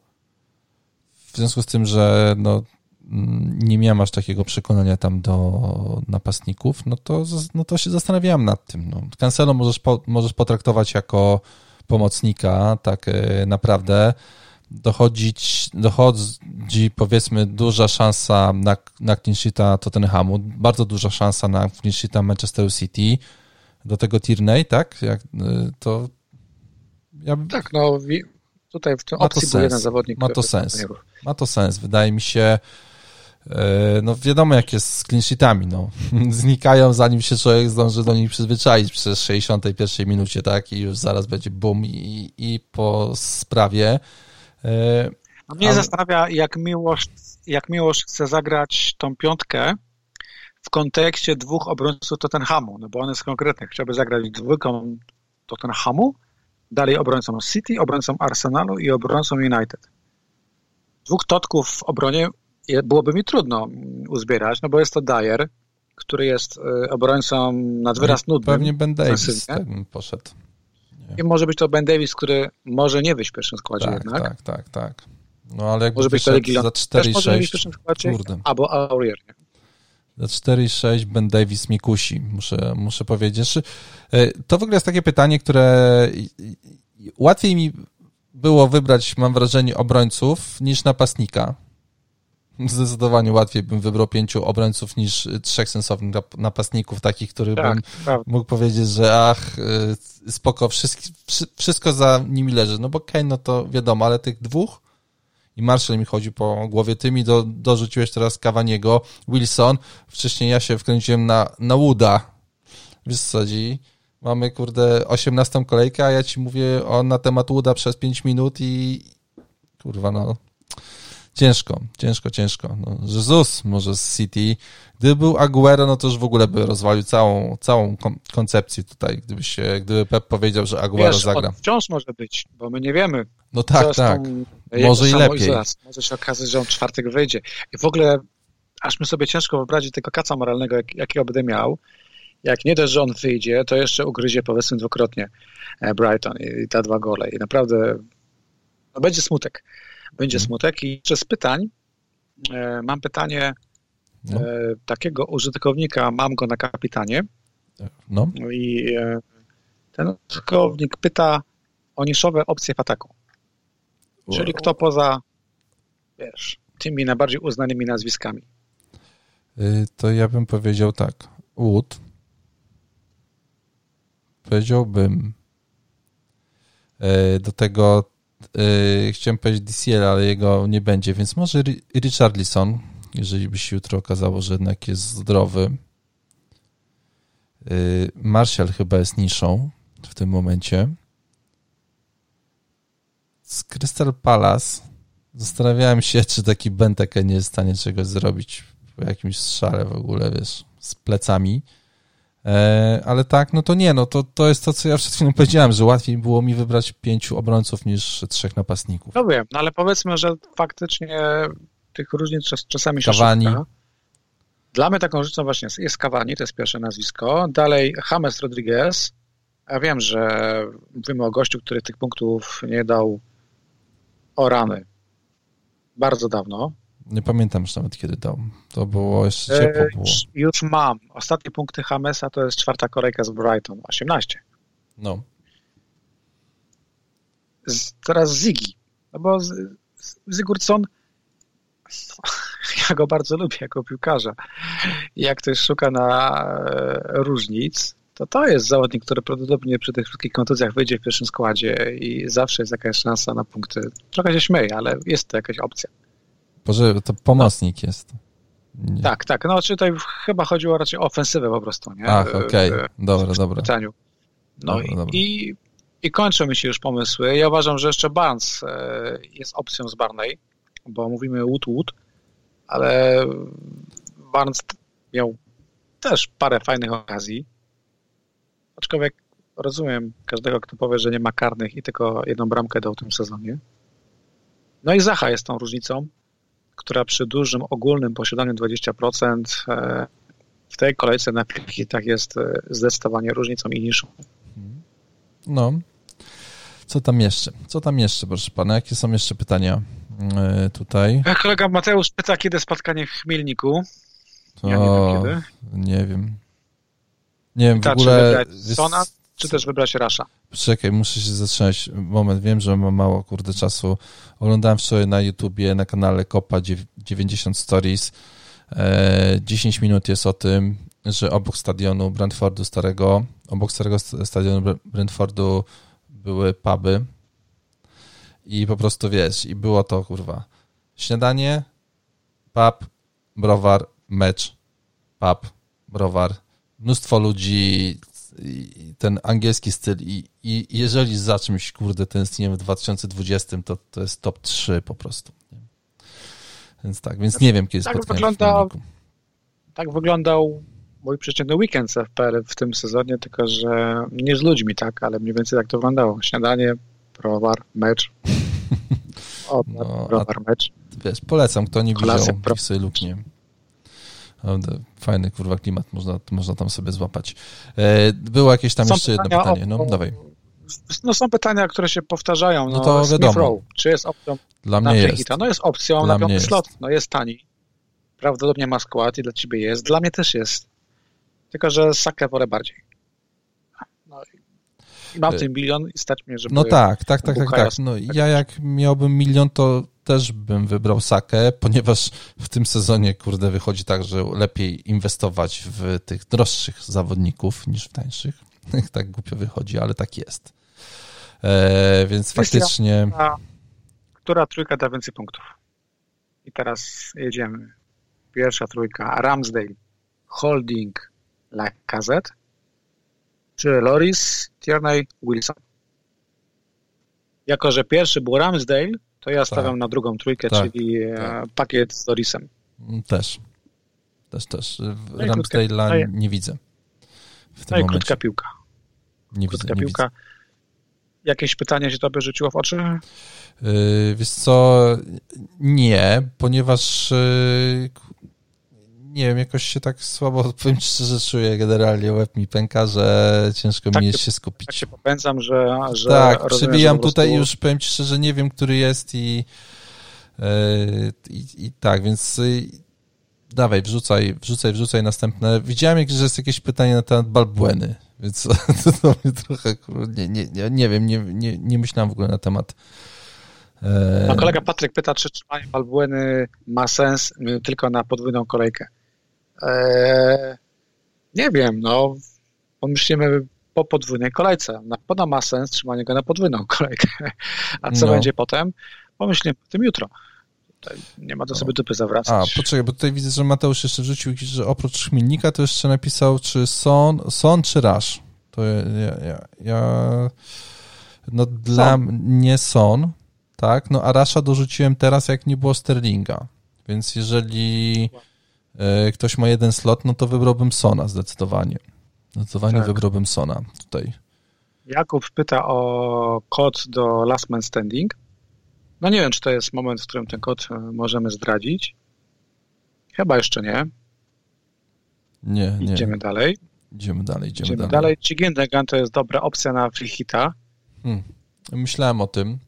W związku z tym, że no, nie miałem aż takiego przekonania tam do napastników, no to, no to się zastanawiałem nad tym. No. Cancelo możesz, po, możesz potraktować jako pomocnika, tak e, naprawdę. Dochodzić, dochodzi powiedzmy duża szansa na, na clean sheeta Tottenhamu, bardzo duża szansa na clean sheeta Manchester City, do tego Tierney, tak? Jak, e, to ja... Tak, no tutaj w tym opcji był jeden zawodnik. Ma to sens. Ma to sens. Wydaje mi się, E, no wiadomo jak jest z clean sheetami, no. Znikają zanim się człowiek zdąży do nich przyzwyczaić przez 61 minucie, tak? I już zaraz będzie bum i, i po sprawie. E, A mnie A... zastanawia, jak Miłosz, jak Miłosz chce zagrać tą piątkę w kontekście dwóch obrońców Tottenhamu, no bo on jest konkretny. Chciałby zagrać dwójką Tottenhamu, dalej obrońcą City, obrońcą Arsenalu i obrońcą United. Dwóch totków w obronie byłoby mi trudno uzbierać, no bo jest to Dyer, który jest e, obrońcą nad wyraz nudnym. Pewnie Ben Davis poszedł. Nie. I może być to Ben Davis, który może nie wyjść w pierwszym składzie tak, jednak. Tak, tak, tak. No ale jakby może być to Legilon. za 4,6 kurde. albo Aurier. 4,6 Ben Davis mi kusi, muszę, muszę powiedzieć. E, to w ogóle jest takie pytanie, które łatwiej mi było wybrać, mam wrażenie, obrońców niż napastnika zdecydowanie łatwiej bym wybrał pięciu obrońców niż trzech sensownych napastników, takich, których tak, bym mógł powiedzieć, że ach, y, spoko, wszystko, wszystko za nimi leży. No bo Kane, no to wiadomo, ale tych dwóch i Marshall mi chodzi po głowie, ty mi do, dorzuciłeś teraz Cavaniego, Wilson, wcześniej ja się wkręciłem na, na Wooda, wiesz co chodzi? Mamy, kurde, 18 kolejkę, a ja ci mówię o, na temat Wooda przez 5 minut i kurwa, no ciężko, ciężko, ciężko. No, Jezus może z City. Gdyby był Aguero, no to już w ogóle by rozwalił całą, całą koncepcję tutaj, gdyby się, gdyby Pep powiedział, że Aguero Wiesz, zagra. wciąż może być, bo my nie wiemy. No tak, tak. może i lepiej. Może się okazać, że on czwartek wyjdzie. I w ogóle aż mi sobie ciężko wyobrazić tego kaca moralnego, jak, jakiego będę miał. Jak nie dość, że on wyjdzie, to jeszcze ugryzie powiedzmy dwukrotnie e, Brighton i, i te dwa gole. I naprawdę no, będzie smutek będzie mhm. smutek. I przez pytań e, mam pytanie no. e, takiego użytkownika, mam go na kapitanie. No. I e, ten użytkownik pyta o niszowe opcje w ataku. Czyli kto poza, wiesz, tymi najbardziej uznanymi nazwiskami. Y, to ja bym powiedział tak. Wood. Powiedziałbym Do tego chciałem powiedzieć DCL, ale jego nie będzie, więc może Richarlison, jeżeli by się jutro okazało, że jednak jest zdrowy. Marshall chyba jest niszą w tym momencie. Z Crystal Palace zastanawiałem się, czy taki Benteke nie jest w stanie czegoś zrobić po jakimś strzale w ogóle, wiesz, z plecami. E, ale tak, no to nie, no to, to jest to, co ja przed chwilą powiedziałem, że łatwiej było mi wybrać pięciu obrońców niż trzech napastników. No wiem, no ale powiedzmy, że faktycznie tych różnic czas, czasami się Kawani. Dla mnie taką różnicą właśnie jest, jest Kawani, to jest pierwsze nazwisko. Dalej James Rodriguez. Ja wiem, że mówimy o gościu, który tych punktów nie dał o rany bardzo dawno. Nie pamiętam już nawet kiedy dał. To było jeszcze ciepło było. Już mam. Ostatnie punkty Hamesa to jest czwarta kolejka z Brighton. 18. No. Z, teraz Ziggy. No bo Zygurdsson ja go bardzo lubię jako piłkarza. Jak ktoś szuka na e, różnic, to to jest zawodnik, który prawdopodobnie przy tych wszystkich kontuzjach wyjdzie w pierwszym składzie i zawsze jest jakaś szansa na punkty. Trochę się śmieję, ale jest to jakaś opcja. Boże, to pomocnik jest. Nie. Tak, tak. No, czy tutaj chyba chodziło raczej o ofensywę po prostu, nie? Ach, okej. Okay. Dobra, dobra. No dobra, i, dobra. i, i kończą mi się już pomysły. Ja uważam, że jeszcze Barnes e, jest opcją z Barney, bo mówimy Wood-Wood, ale Barnes miał też parę fajnych okazji Aczkolwiek rozumiem każdego, kto powie, że nie ma karnych i tylko jedną bramkę dał w tym sezonie. No i Zacha jest tą różnicą, która przy dużym ogólnym posiadaniu 20% e, w tej kolejce na tak jest e, zdecydowanie różnicą i niższą. No. Co tam jeszcze? Co tam jeszcze, proszę pana? Jakie są jeszcze pytania e, tutaj? Kolega Mateusz pyta, kiedy spotkanie w Chmielniku. Ja nie wiem kiedy. Nie wiem. Nie wiem, w ogóle... Czy wybrać Sona, czy też wybrać Rasha? Czekaj, muszę się zatrzymać. Moment, wiem, że mam mało, kurde, czasu. Oglądałem wczoraj na YouTubie, na kanale Kopa 90 Stories. 10 e, minut jest o tym, że obok stadionu Brentfordu starego, obok starego stadionu Brentfordu były puby i po prostu, wiesz, i było to, kurwa, śniadanie, pub, browar, mecz, pub, browar, mnóstwo ludzi, ten angielski styl i, i jeżeli za czymś, kurde, tęskniemy w 2020, to to jest top 3 po prostu. Więc tak, więc nie wiem, kiedy tak wygląda, Tak wyglądał mój przeciętny weekend w FPL w tym sezonie, tylko że nie z ludźmi, tak, ale mniej więcej tak to wyglądało. Śniadanie, browar, mecz. O, no, browar, mecz. Wiesz, polecam, kto nie widział, niech sobie lub nie. Fajny kurwa klimat, można, można tam sobie złapać. E, było jakieś tam są jeszcze jedno pytanie, no dawaj. No są pytania, które się powtarzają. No, no to wiadomo. czy jest opcją dla mnie jest. No jest opcją dla na piąty slot. No jest tani. Prawdopodobnie ma skład i dla ciebie jest. Dla mnie też jest. Tylko, że Sakę wolę bardziej. No i mam e, ten milion i stać mnie, żeby... No tak, tak, tak, tak, tak. No ja jak miałbym milion, to też bym wybrał Sakę, ponieważ w tym sezonie, kurde, wychodzi tak, że lepiej inwestować w tych droższych zawodników niż w tańszych. tak głupio wychodzi, ale tak jest. E, więc faktycznie... A, która trójka da więcej punktów? I teraz jedziemy. Pierwsza trójka. Ramsdale, Holding, Lacazette, czy Loris, Tierney, Wilson? Jako, że pierwszy był Ramsdale, to ja stawiam tak. na drugą trójkę, tak. czyli e, tak. pakiet z Dorisem. Też. Też, też. No Ramsdale'a no nie widzę. W tym no i momencie. krótka piłka. Nie krótka widzę, piłka. Nie widzę. Jakieś pytanie się tobie rzuciło w oczy? Yy, wiesz co, nie, ponieważ yy, nie wiem, jakoś się tak słabo, powiem szczerze, czuję generalnie, łeb mi pęka, że ciężko tak mi jest się skupić. Tak się popędzam, że... że tak, przybijam prostu... tutaj już, powiem ci szczerze, nie wiem, który jest i, yy, i, i tak, więc yy, dawaj, wrzucaj, wrzucaj, wrzucaj następne. Widziałem, że jest jakieś pytanie na temat Balbueny, więc to, to mnie trochę, nie, nie, nie, wiem, nie, nie, nie myślałem w ogóle na temat e, no, kolega Patryk pyta, czy trzymanie Balbueny ma sens tylko na podwójną kolejkę. Eee, nie wiem, no pomyślimy po podwójnej kolejce. Na pewno ma sens trzymanie go na podwójną kolejkę. A co No. będzie potem? Pomyślimy o tym jutro. Tutaj nie ma do sobie dupy A, zawracać. poczekaj, bo tutaj widzę, że Mateusz jeszcze wrzucił, że oprócz chmielnika to jeszcze napisał, czy son, son czy rasz. To ja, ja, ja, no dla mnie son, tak, no a rasza dorzuciłem teraz, jak nie było Sterlinga, więc jeżeli ktoś ma jeden slot, no to wybrałbym sona zdecydowanie. Zdecydowanie Tak. wybrałbym sona tutaj. Jakub pyta o kod do Last Man Standing. No nie wiem, czy to jest moment, w którym ten kod e, możemy zdradzić. Chyba jeszcze nie. Nie, nie. Idziemy dalej. Idziemy dalej, idziemy, Idziemy dalej. dalej. Czy Gindegan to jest dobra opcja na free hita? Hmm. Myślałem o tym.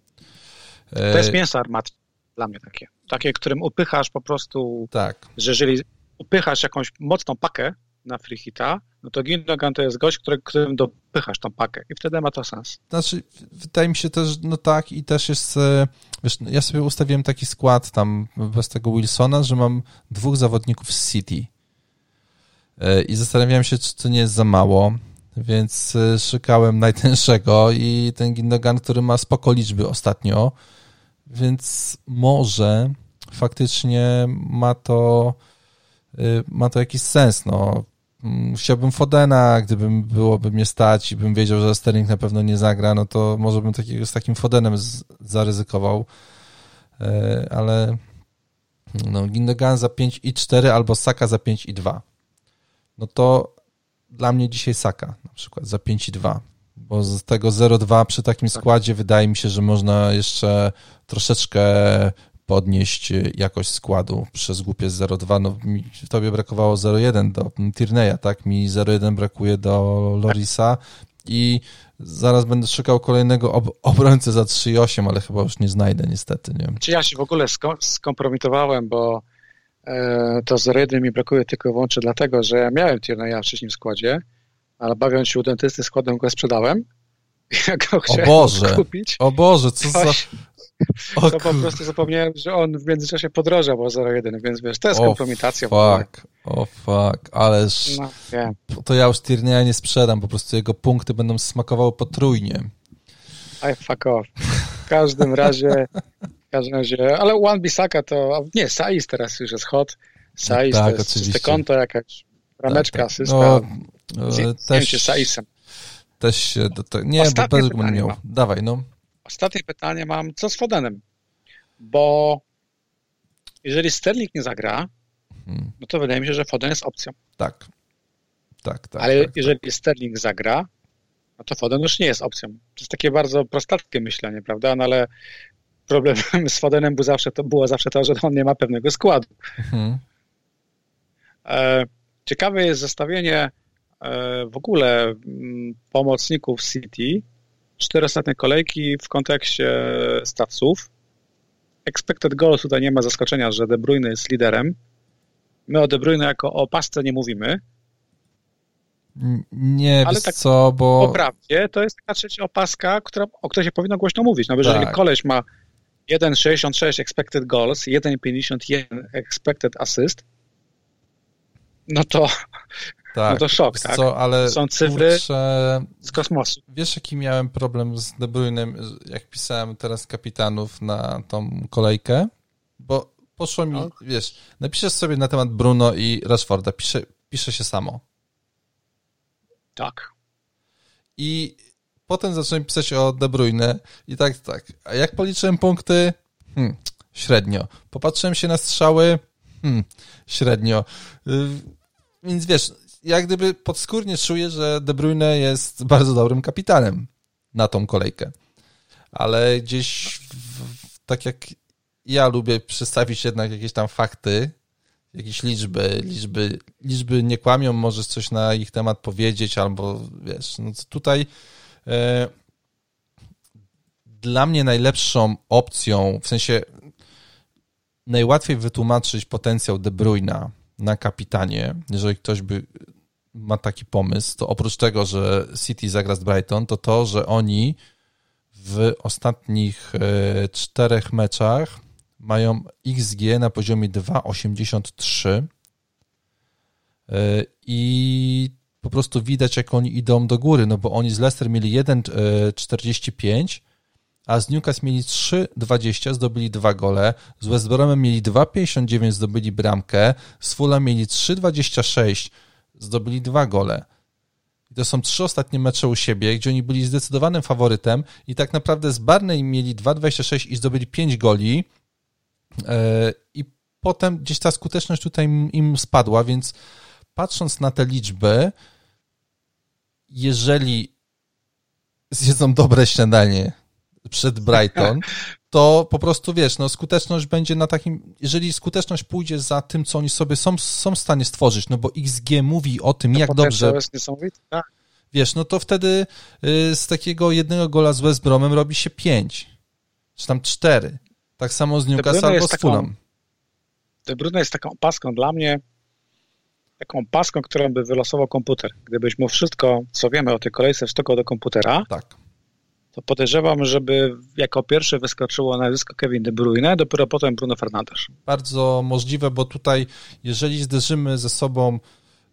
To jest E, mięso armatnie dla mnie takie. Takie, którym upychasz po prostu, tak. że jeżeli upychasz jakąś mocną pakę na free hita, no to Gindegan to jest gość, który, którym dopychasz tą pakę i wtedy ma to sens. Znaczy, wydaje mi się też, no tak, i też jest, e, wiesz, no, ja sobie ustawiłem taki skład tam bez tego Wilsona, że mam dwóch zawodników z City. E, I zastanawiałem się, czy to nie jest za mało, więc e, szukałem najtęższego i ten Gindogan, który ma spoko liczby ostatnio, więc może faktycznie ma to ma to jakiś sens, no. Mm, Chciałbym Fodena, gdybym byłoby mnie stać i bym wiedział, że Sterling na pewno nie zagra, no to może bym takiego, z takim Fodenem z, zaryzykował, E, ale no, Gindogan za 5 i 4 albo Saka za 5 i 2. No to dla mnie dzisiaj Saka na przykład za 5 i 2, bo z tego 0-2 przy takim składzie wydaje mi się, że można jeszcze troszeczkę podnieść jakość składu przez głupie 0,2. No, mi, tobie brakowało 0,1 do Tierney'a, tak? Mi 0,1 brakuje do Lorisa i zaraz będę szukał kolejnego ob obrońcy za 3,8, ale chyba już nie znajdę niestety, nie? Czy ja się w ogóle sko- skompromitowałem, bo e, to 0-1 mi brakuje tylko i wyłącznie dlatego, że ja miałem Tierneya w wcześniej składzie, ale bawiąc się u dentysty składem go sprzedałem. Ja go chciałem Boże. kupić. O Boże, co za... O, to po prostu zapomniałem, że on w międzyczasie podrożał o 0,1, więc wiesz, to jest o kompromitacja. fuck, o fuck, ależ No, wiem. to ja już Tierney'a nie sprzedam, po prostu jego punkty będą smakowały potrójnie. I fuck off. W każdym razie, w każdym razie, ale One Bisaka to, nie, Saiz teraz już jest hot. Saiz Tak, to jest oczywiście. czyste konto, jakaś rameczka, Tak, tak. asysta. No, Z- e, też, Saisem. też się do. Nie, bo Ostatnie bez pytanie miał. Dawaj, no. Ostatnie pytanie mam, co z Fodenem? Bo jeżeli Sterling nie zagra, Hmm. no to wydaje mi się, że Foden jest opcją. Tak. Tak, tak. Ale tak, jeżeli Sterling zagra, no to Foden już nie jest opcją. To jest takie bardzo prostackie myślenie, prawda? No ale problemem z Fodenem był zawsze to, było zawsze to, że on nie ma pewnego składu. Mhm. E, Ciekawe jest zestawienie e, w ogóle mm, pomocników City, cztery ostatnie kolejki w kontekście statsów. Expected goals tutaj nie ma zaskoczenia, że De Bruyne jest liderem. My o De Bruyne jako o pasce nie mówimy. Nie, Ale tak co, bo... Po prawdzie to jest taka trzecia opaska, która, o której się powinno głośno mówić. No bo jeżeli Tak. koleś ma 1,66 expected goals, 1,51 expected assist, no to tak, no to szok, tak? Co, ale Są cyfry- kurczę, z kosmosu. wiesz jaki miałem problem z De Bruynem, jak pisałem teraz kapitanów na tą kolejkę? Bo poszło mi, No. wiesz, napiszesz sobie na temat Bruno i Rashforda, pisze, pisze się samo. Tak. I potem zacząłem pisać o De Bruyne i tak, tak. A jak policzyłem punkty? Hmm, średnio. Popatrzyłem się na strzały? Hmm, średnio. Y, Więc wiesz, jak gdyby podskórnie czuję, że De Bruyne jest bardzo dobrym kapitanem na tą kolejkę. Ale gdzieś, w, tak jak ja lubię przedstawić jednak jakieś tam fakty, jakieś liczby, liczby, liczby nie kłamią, możesz coś na ich temat powiedzieć, albo wiesz, no tutaj e, dla mnie najlepszą opcją, w sensie najłatwiej wytłumaczyć potencjał De Bruyna na kapitanie, jeżeli ktoś by ma taki pomysł, to oprócz tego, że City zagra z Brighton, to to, że oni w ostatnich e, czterech meczach mają XG na poziomie 2,83 E, i po prostu widać, jak oni idą do góry, no bo oni z Leicester mieli 1,45, a z Newcastle mieli 3,20, zdobyli dwa gole, z West Bromem mieli 2,59, zdobyli bramkę, z Fulham mieli 3,26, zdobyli dwa gole. I to są trzy ostatnie mecze u siebie, gdzie oni byli zdecydowanym faworytem i tak naprawdę z Barney mieli 2,26 i zdobyli 5 goli. E, i potem gdzieś ta skuteczność tutaj im spadła, więc patrząc na te liczby, jeżeli zjedzą dobre śniadanie przed Brighton, to po prostu wiesz, no skuteczność będzie na takim, jeżeli skuteczność pójdzie za tym, co oni sobie są, są w stanie stworzyć, no bo XG mówi o tym, to jak dobrze. Tak. Wiesz, no to wtedy y, z takiego jednego gola z West Bromem robi się pięć, czy tam cztery. Tak samo z Newcastle albo z Fulham. De Bruyne jest taką paską dla mnie, taką paską, którą by wylosował komputer. Gdybyś mu wszystko, co wiemy o tej kolejce, wstukał do komputera, tak. To podejrzewam, żeby jako pierwsze wyskoczyło nazwisko Kevin De Bruyne, dopiero potem Bruno Fernandes. Bardzo możliwe, bo tutaj, jeżeli zderzymy ze sobą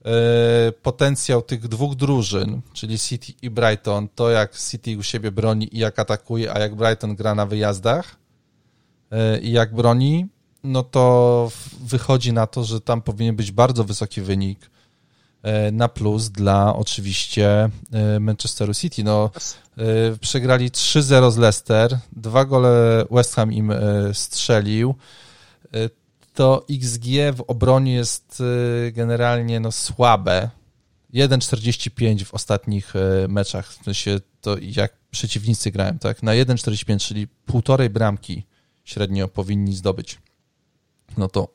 e, potencjał tych dwóch drużyn, czyli City i Brighton, to jak City u siebie broni i jak atakuje, a jak Brighton gra na wyjazdach e, i jak broni, no to wychodzi na to, że tam powinien być bardzo wysoki wynik na plus dla oczywiście e, Manchesteru City. No, e, przegrali 3-0 z Leicester, dwa gole West Ham im strzelił. To XG w obronie jest generalnie no, słabe. 1,45 w ostatnich meczach, w sensie to jak przeciwnicy grałem, tak? Na 1,45, czyli półtorej bramki średnio powinni zdobyć no to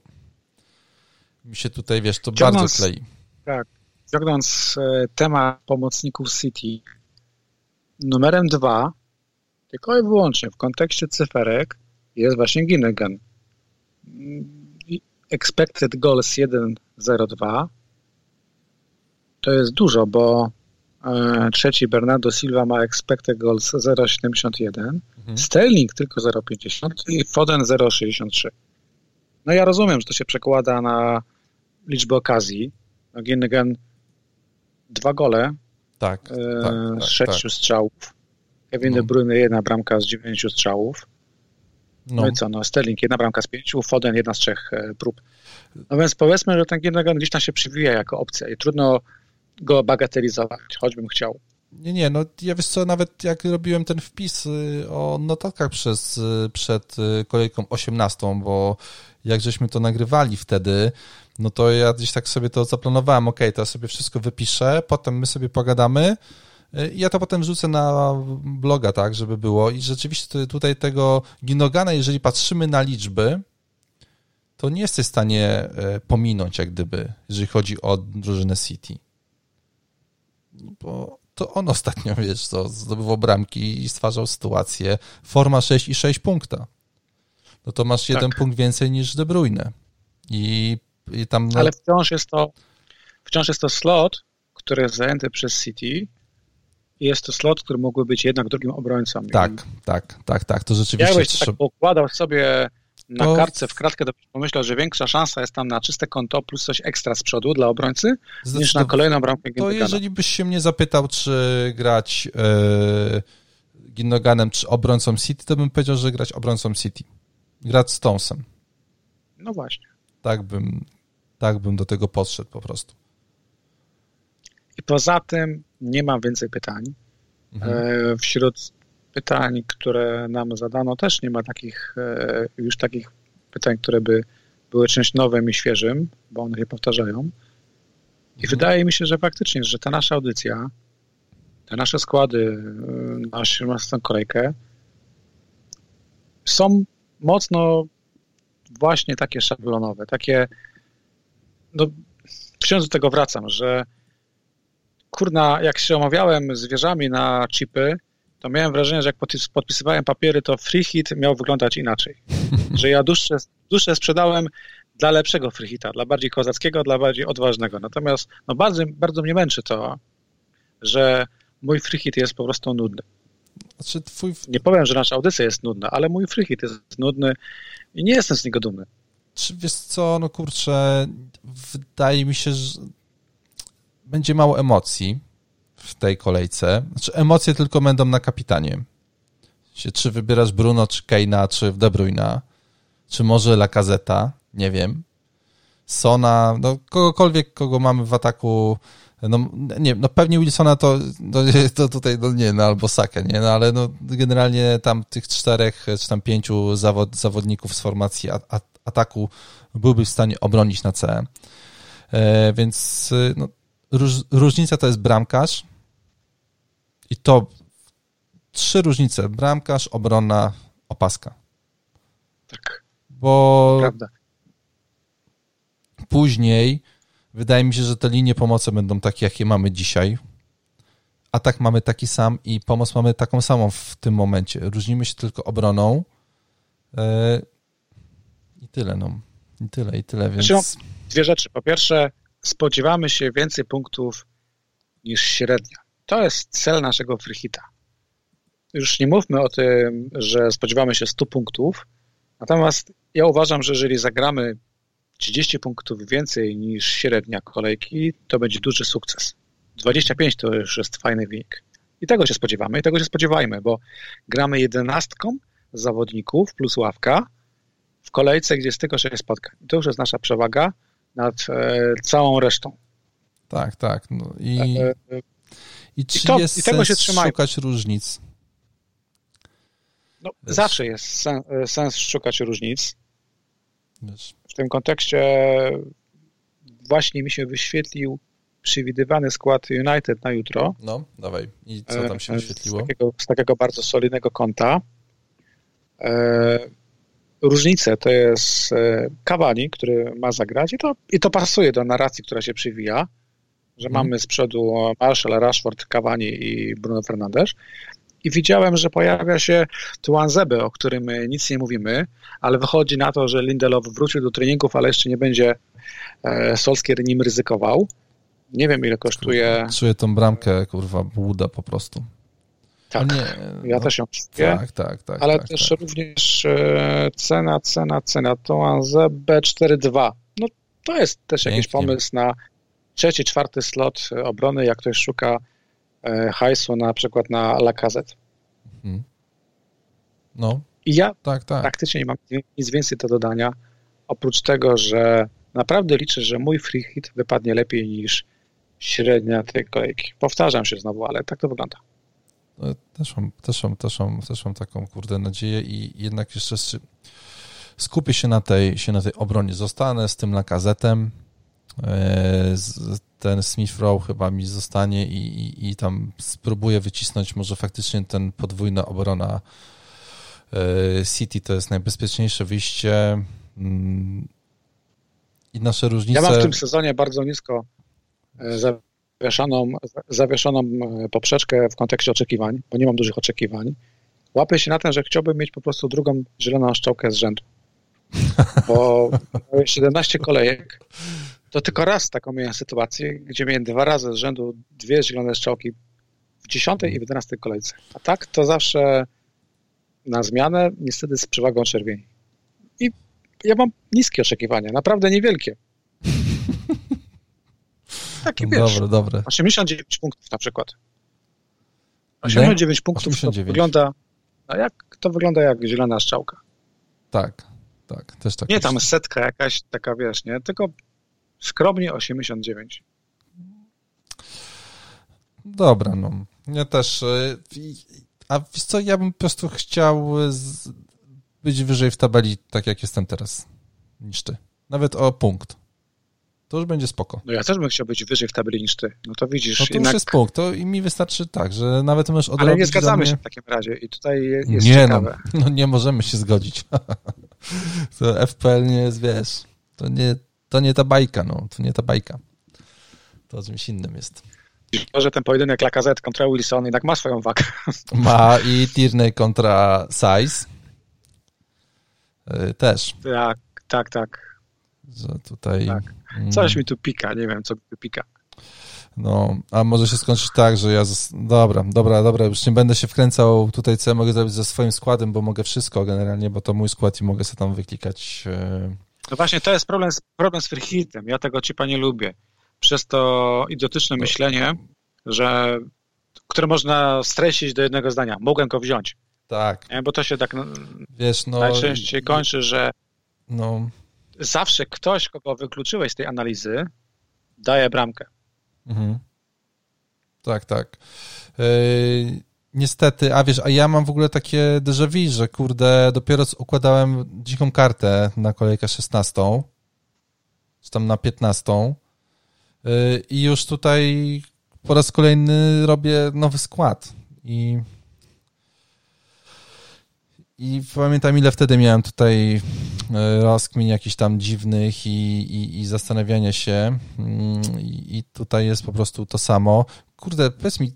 mi się tutaj, wiesz, to ciągnąc, bardzo klei. Tak, ciągnąc e, temat pomocników City, numerem dwa, tylko i wyłącznie w kontekście cyferek, jest właśnie Ginnegan. Expected goals 1.02 to jest dużo, bo e, trzeci Bernardo Silva ma expected goals 0.71, mhm. Sterling tylko 0.50 i Foden 0.63. No ja rozumiem, że to się przekłada na liczbę okazji. No Ginnigan dwa gole tak, e, tak, tak, z sześciu tak. strzałów. Kevin no. De Bruyne jedna bramka z dziewięciu strzałów. No. no. i co, no Sterling jedna bramka z pięciu, Foden jedna z trzech e, prób. No więc powiedzmy, że ten Ginnigan gdzieś tam się przywija jako opcja i trudno go bagatelizować, choćbym chciał. Nie, nie, no ja wiesz co, nawet jak robiłem ten wpis y, o notatkach przez, y, przed y, kolejką 18, bo jak żeśmy to nagrywali wtedy, no to ja gdzieś tak sobie to zaplanowałem, ok, to ja sobie wszystko wypiszę, potem my sobie pogadamy i ja to potem wrzucę na bloga, tak, żeby było i rzeczywiście tutaj tego Ginogana, jeżeli patrzymy na liczby, to nie jesteś w stanie e, pominąć, jak gdyby, jeżeli chodzi o drużynę City. Bo to on ostatnio, wiesz, to zdobywał bramki i stwarzał sytuację. Forma 6 i 6 punkta. No to masz jeden tak. punkt więcej niż De Bruyne. I, i tam... Ale wciąż jest to wciąż jest to slot, który jest zajęty przez City i jest to slot, który mógłby być jednak drugim obrońcą. Tak, I... tak, tak, tak, to rzeczywiście... Jakbyś tak pokładał sobie na to... kartce w kratkę, to pomyślał, że większa szansa jest tam na czyste konto plus coś ekstra z przodu dla obrońcy niż na kolejną bramkę To jeżeli byś się mnie zapytał, czy grać yy, Ginnoganem czy obrońcą City, to bym powiedział, że grać obrońcą City. Grać Stonesem. No właśnie. Tak bym, tak bym do tego podszedł po prostu. I poza tym nie mam więcej pytań. Mhm. E, wśród pytań, które nam zadano, też nie ma takich e, już takich pytań, które by były czymś nowym i świeżym, bo one się powtarzają. I mhm. wydaje mi się, że faktycznie, że ta nasza audycja, te nasze składy e, na 18 kolejkę są mocno właśnie takie szablonowe, takie no, wciąż do tego wracam, że kurna, jak się omawiałem z wieżami na chipy, to miałem wrażenie, że jak podpisywałem papiery, to free hit miał wyglądać inaczej. Że ja dłuższe, dłuższe sprzedałem dla lepszego free hita, dla bardziej kozackiego, dla bardziej odważnego. Natomiast no bardzo, bardzo mnie męczy to, że mój free hit jest po prostu nudny. Znaczy twój... Nie powiem, że nasza audycja jest nudna, ale mój free hit jest nudny i nie jestem z niego dumny. Czy wiesz co, no kurczę, wydaje mi się, że będzie mało emocji w tej kolejce. Znaczy emocje tylko będą na kapitanie. Czy wybierasz Bruno, czy Keina, czy De Bruyna, czy może Lacazeta, nie wiem. Sona, no kogokolwiek, kogo mamy w ataku, no nie, no pewnie Wilsona to, to, to tutaj, no nie, no albo Sakę, nie, no ale no generalnie tam tych czterech, czy tam pięciu zawod, zawodników z formacji a, a, ataku byłby w stanie obronić na C. E, więc no, róż, różnica to jest bramkarz i to trzy różnice, bramkarz, obrona, opaska. Tak. Bo Prawda. później wydaje mi się, że te linie pomocy będą takie, jakie mamy dzisiaj. Atak mamy taki sam i pomoc mamy taką samą w tym momencie. Różnimy się tylko obroną. Yy, I tyle, no. I tyle, i tyle, więc... Dwie rzeczy. Po pierwsze, spodziewamy się więcej punktów niż średnia. To jest cel naszego freehita. Już nie mówmy o tym, że spodziewamy się 100 punktów, natomiast ja uważam, że jeżeli zagramy 30 punktów więcej niż średnia kolejki, to będzie duży sukces. 25 to już jest fajny wynik. I tego się spodziewamy, i tego się spodziewajmy, bo gramy jedenastką zawodników plus ławka w kolejce, gdzie jest tylko 6 spotkań. I to już jest nasza przewaga nad e, całą resztą. Tak, tak. No i, e, i czy I to, jest i tego się trzymaj. szukać różnic? No, zawsze jest sens, e, sens szukać różnic. Wiesz. W tym kontekście właśnie mi się wyświetlił przewidywany skład United na jutro. No, dawaj. I co tam się e, wyświetliło? Z takiego, z takiego bardzo solidnego kąta. E, różnice to jest Cavani, który ma zagrać i to, i to pasuje do narracji, która się przywija, że hmm. mamy z przodu Marshall, Rashford, Cavani i Bruno Fernandes i widziałem, że pojawia się Tuanzebe, o którym nic nie mówimy, ale wychodzi na to, że Lindelof wrócił do treningów, ale jeszcze nie będzie e, Solskier nim ryzykował. Nie wiem, ile kosztuje. Czuję tą bramkę, kurwa, błuda po prostu. Tak, nie, ja no, też ją czuję. Tak, tak, tak. Ale tak, też tak. również e, cena, cena, cena. Tuanzebe 4-2. No to jest też Pięknie. jakiś pomysł na trzeci, czwarty slot obrony, jak ktoś szuka E, hajsu na przykład na Lacazette. Mhm. No. I ja tak, tak. praktycznie nie mam nic więcej do dodania, oprócz tego, że naprawdę liczę, że mój free hit wypadnie lepiej niż średnia tej kolejki. Powtarzam się znowu, ale tak to wygląda. No, też mam, też mam, też mam, też mam taką kurde nadzieję i jednak jeszcze skupię się na tej, się na tej obronie. Zostanę z tym Lacazettem, e, ten Smith Rowe chyba mi zostanie i, i, i tam spróbuję wycisnąć może faktycznie ten podwójna obrona e, City to jest najbezpieczniejsze wyjście mm, i nasze różnice... Ja mam w tym sezonie bardzo nisko e, zawieszoną, zawieszoną e, poprzeczkę w kontekście oczekiwań, bo nie mam dużych oczekiwań. Łapię się na tym, że chciałbym mieć po prostu drugą zieloną szczałkę z rzędu. Bo 17 kolejek to tylko raz taką miałem sytuację, gdzie miałem dwa razy z rzędu dwie zielone strzałki w dziesiątej i w jedenastej kolejce. A tak to zawsze na zmianę, niestety z przewagą czerwieni. I ja mam niskie oczekiwania, naprawdę niewielkie. Takie wiesz, dobre, dobre. 89 punktów na przykład. 89 punktów 89. to wygląda, a jak, to wygląda jak zielona strzałka. Tak, tak, też tak. Nie tam setka jakaś taka, wiesz, nie, tylko Skromnie 89. Dobra, no. Ja też. E, a wiesz co, ja bym po prostu chciał być wyżej w tabeli, tak jak jestem teraz, niż ty. Nawet o punkt. To już będzie spoko. No ja też bym chciał być wyżej w tabeli niż ty. No to widzisz. No to jednak... już jest punkt. To i mi wystarczy tak, że nawet możesz odrobić Ale nie zgadzamy mnie... się w takim razie i tutaj jest nie, no, ciekawe. No, no nie możemy się zgodzić. to FPL nie jest, wiesz, to nie, to nie ta bajka, no, to nie ta bajka. To czymś innym jest. Że ten pojedynek Lacazette kontra Wilson jednak ma swoją wagę. Ma i Tierney kontra Size. Y, też. Tak, tak, tak. Że tutaj... Tak. Coś mi tu pika, nie wiem, co mi pika. No, a może się skończyć tak, że ja. Dobra, dobra, dobra, już nie będę się wkręcał tutaj, co ja mogę zrobić ze swoim składem, bo mogę wszystko generalnie, bo to mój skład i mogę sobie tam wyklikać. No właśnie, to jest problem z, problem z freehitem. Ja tego cipa nie lubię. przez to idiotyczne myślenie, że które można streścić do jednego zdania. Mogłem go wziąć. Tak. Bo to się tak Wiesz, no, najczęściej kończy, że no. zawsze ktoś, kogo wykluczyłeś z tej analizy, daje bramkę. Mhm. Tak, tak. Yy, niestety, a wiesz, a ja mam w ogóle takie déjà vu, że kurde, dopiero układałem dziką kartę na kolejkę 16, czy tam na 15 yy, i już tutaj po raz kolejny robię nowy skład i i pamiętam, ile wtedy miałem tutaj e, rozkmin jakichś tam dziwnych i, i, i zastanawiania się. Mm, I, I, tutaj jest po prostu to samo. Kurde, powiedz mi,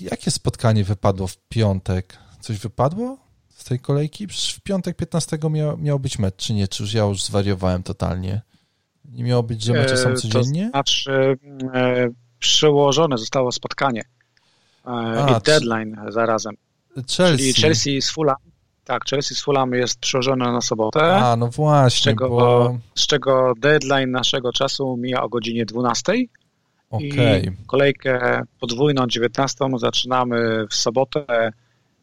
jakie spotkanie wypadło w piątek? Coś wypadło z tej kolejki? Przecież w piątek 15 miał, miał być mecz, czy nie? Czy już ja już zwariowałem totalnie? Nie miało być, że mecze są e, codziennie? To znaczy, e, przełożone zostało spotkanie A, i deadline zarazem. Chelsea. Czyli Chelsea z Fulham. Tak, Chelsea z Fulham jest przełożone na sobotę. A, no właśnie, z czego, bo... z czego deadline naszego czasu mija o godzinie 12. Okay. I kolejkę podwójną 19 zaczynamy w sobotę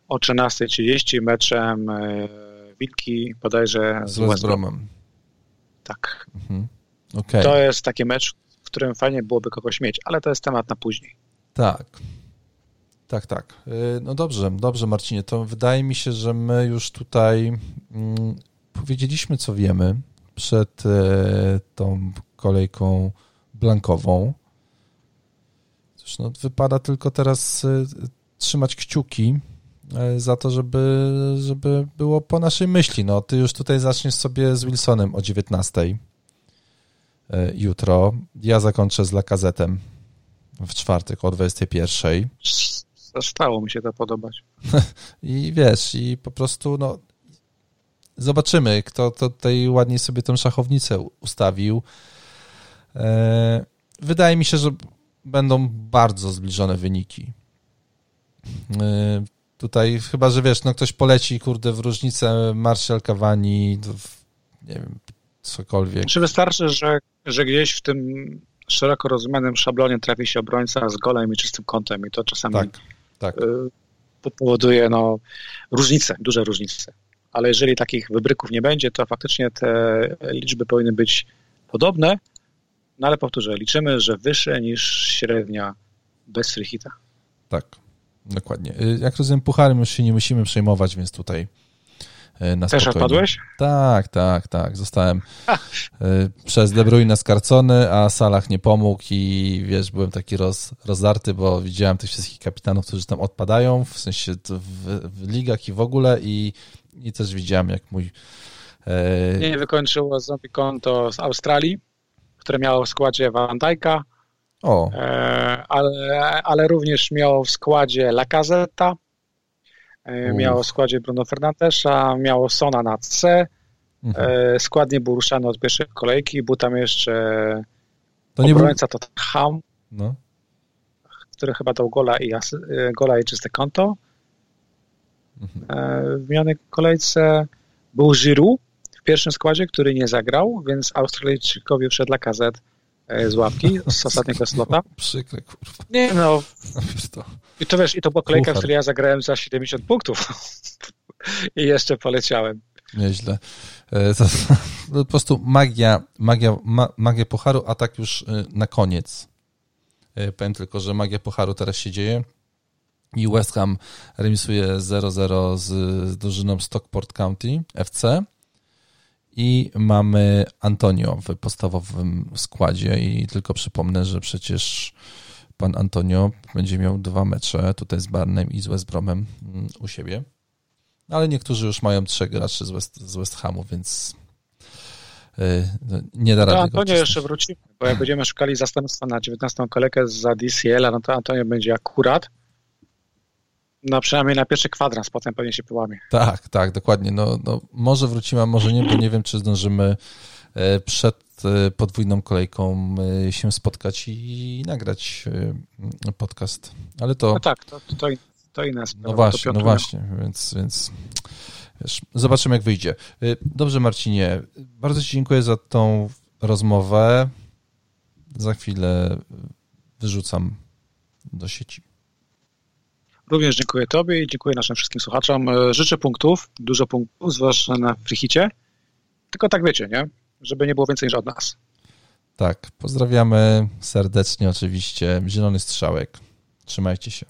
o 13.30 meczem e, Wilki bodajże z West Bromem. Tak. Mhm. Okay. To jest taki mecz, w którym fajnie byłoby kogoś mieć, ale to jest temat na później. Tak. Tak, tak. Y, no dobrze, dobrze Marcinie, to wydaje mi się, że my już tutaj mm, powiedzieliśmy, co wiemy przed e, tą kolejką blankową. No, wypada tylko teraz e, trzymać kciuki e, za to, żeby, żeby było po naszej myśli. No, ty już tutaj zaczniesz sobie z Wilsonem o 19 jutro. Ja zakończę z Lakazetem w czwartek o 21 stało mi się to podobać. I wiesz, i po prostu no, zobaczymy, kto, kto tutaj ładniej sobie tę szachownicę ustawił. E, wydaje mi się, że będą bardzo zbliżone wyniki. E, tutaj chyba, że wiesz, no ktoś poleci, kurde, w różnicę Martial Cavani, nie wiem, cokolwiek. Czy wystarczy, że, że gdzieś w tym szeroko rozumianym szablonie trafi się obrońca z golem i czystym kątem i to czasami tak tak. Y, powoduje no, różnice, duże różnice. Ale jeżeli takich wybryków nie będzie, to faktycznie te liczby powinny być podobne, no ale powtórzę, liczymy, że wyższe niż średnia bez freehita. Tak, dokładnie. Y, jak rozumiem, pucharem już się nie musimy przejmować, więc tutaj E, na Też odpadłeś? Tak, tak, tak. Zostałem e, przez De Bruyne skarcony, a Salah nie pomógł i wiesz, byłem taki roz, rozdarty, bo widziałem tych wszystkich kapitanów, którzy tam odpadają, w sensie w, w ligach i w ogóle i, i też widziałem, jak mój... E... Nie wykończyło zombie konto z Australii, które miało w składzie Van Dijk'a, o. E, ale, ale również miało w składzie Lacazeta, E, miało w składzie Bruno Fernandesza, miało Sona na C. Mhm. E, skład nie był ruszany od pierwszej kolejki. Był tam jeszcze to nie obrońca był... Tottenham, no. który chyba dał gola i, gola i czyste konto. Mhm. W minionej kolejce był Giroud w pierwszym składzie, który nie zagrał, więc Australijczykowi wszedł dla kazet z łapki, z ostatniego slota. Przykre, kurwa. Nie no, i to wiesz, i to była kolejka, w której ja zagrałem za 70 punktów. I jeszcze poleciałem. Nieźle. E, to, to po prostu magia, magia, ma, magia Pucharu, a tak już e, na koniec. E, powiem tylko, że magia Pucharu teraz się dzieje i West Ham remisuje 0-0 z, z drużyną Stockport County FC i mamy Antonio w podstawowym składzie i tylko przypomnę, że przecież pan Antonio będzie miał dwa mecze, tutaj z Barnem i z West Bromem mm, u siebie. Ale niektórzy już mają trzech graczy z West, z West Hamu, więc y, no, nie da rady. To Antonio jeszcze wróci, bo jak będziemy szukali zastępstwa na 19 kolejkę za DCL, no to Antonio będzie akurat no przynajmniej na pierwszy kwadrans, potem pewnie się połamie. Tak, tak, dokładnie. No, no, może wrócimy, a może nie, bo nie wiem, czy zdążymy e, przed e, podwójną kolejką e, się spotkać i nagrać podcast. Ale to... No tak, to, to, to inna sprawa. No właśnie, no właśnie, więc, więc wiesz, zobaczymy jak wyjdzie. Dobrze Marcinie, bardzo Ci dziękuję za tą rozmowę. za chwilę wyrzucam do sieci. Również dziękuję Tobie i dziękuję naszym wszystkim słuchaczom. E, życzę punktów, dużo punktów, zwłaszcza na frichicie. Tylko tak wiecie, nie? Żeby nie było więcej niż od nas. Tak, pozdrawiamy serdecznie oczywiście. Zielony Strzałek. Trzymajcie się.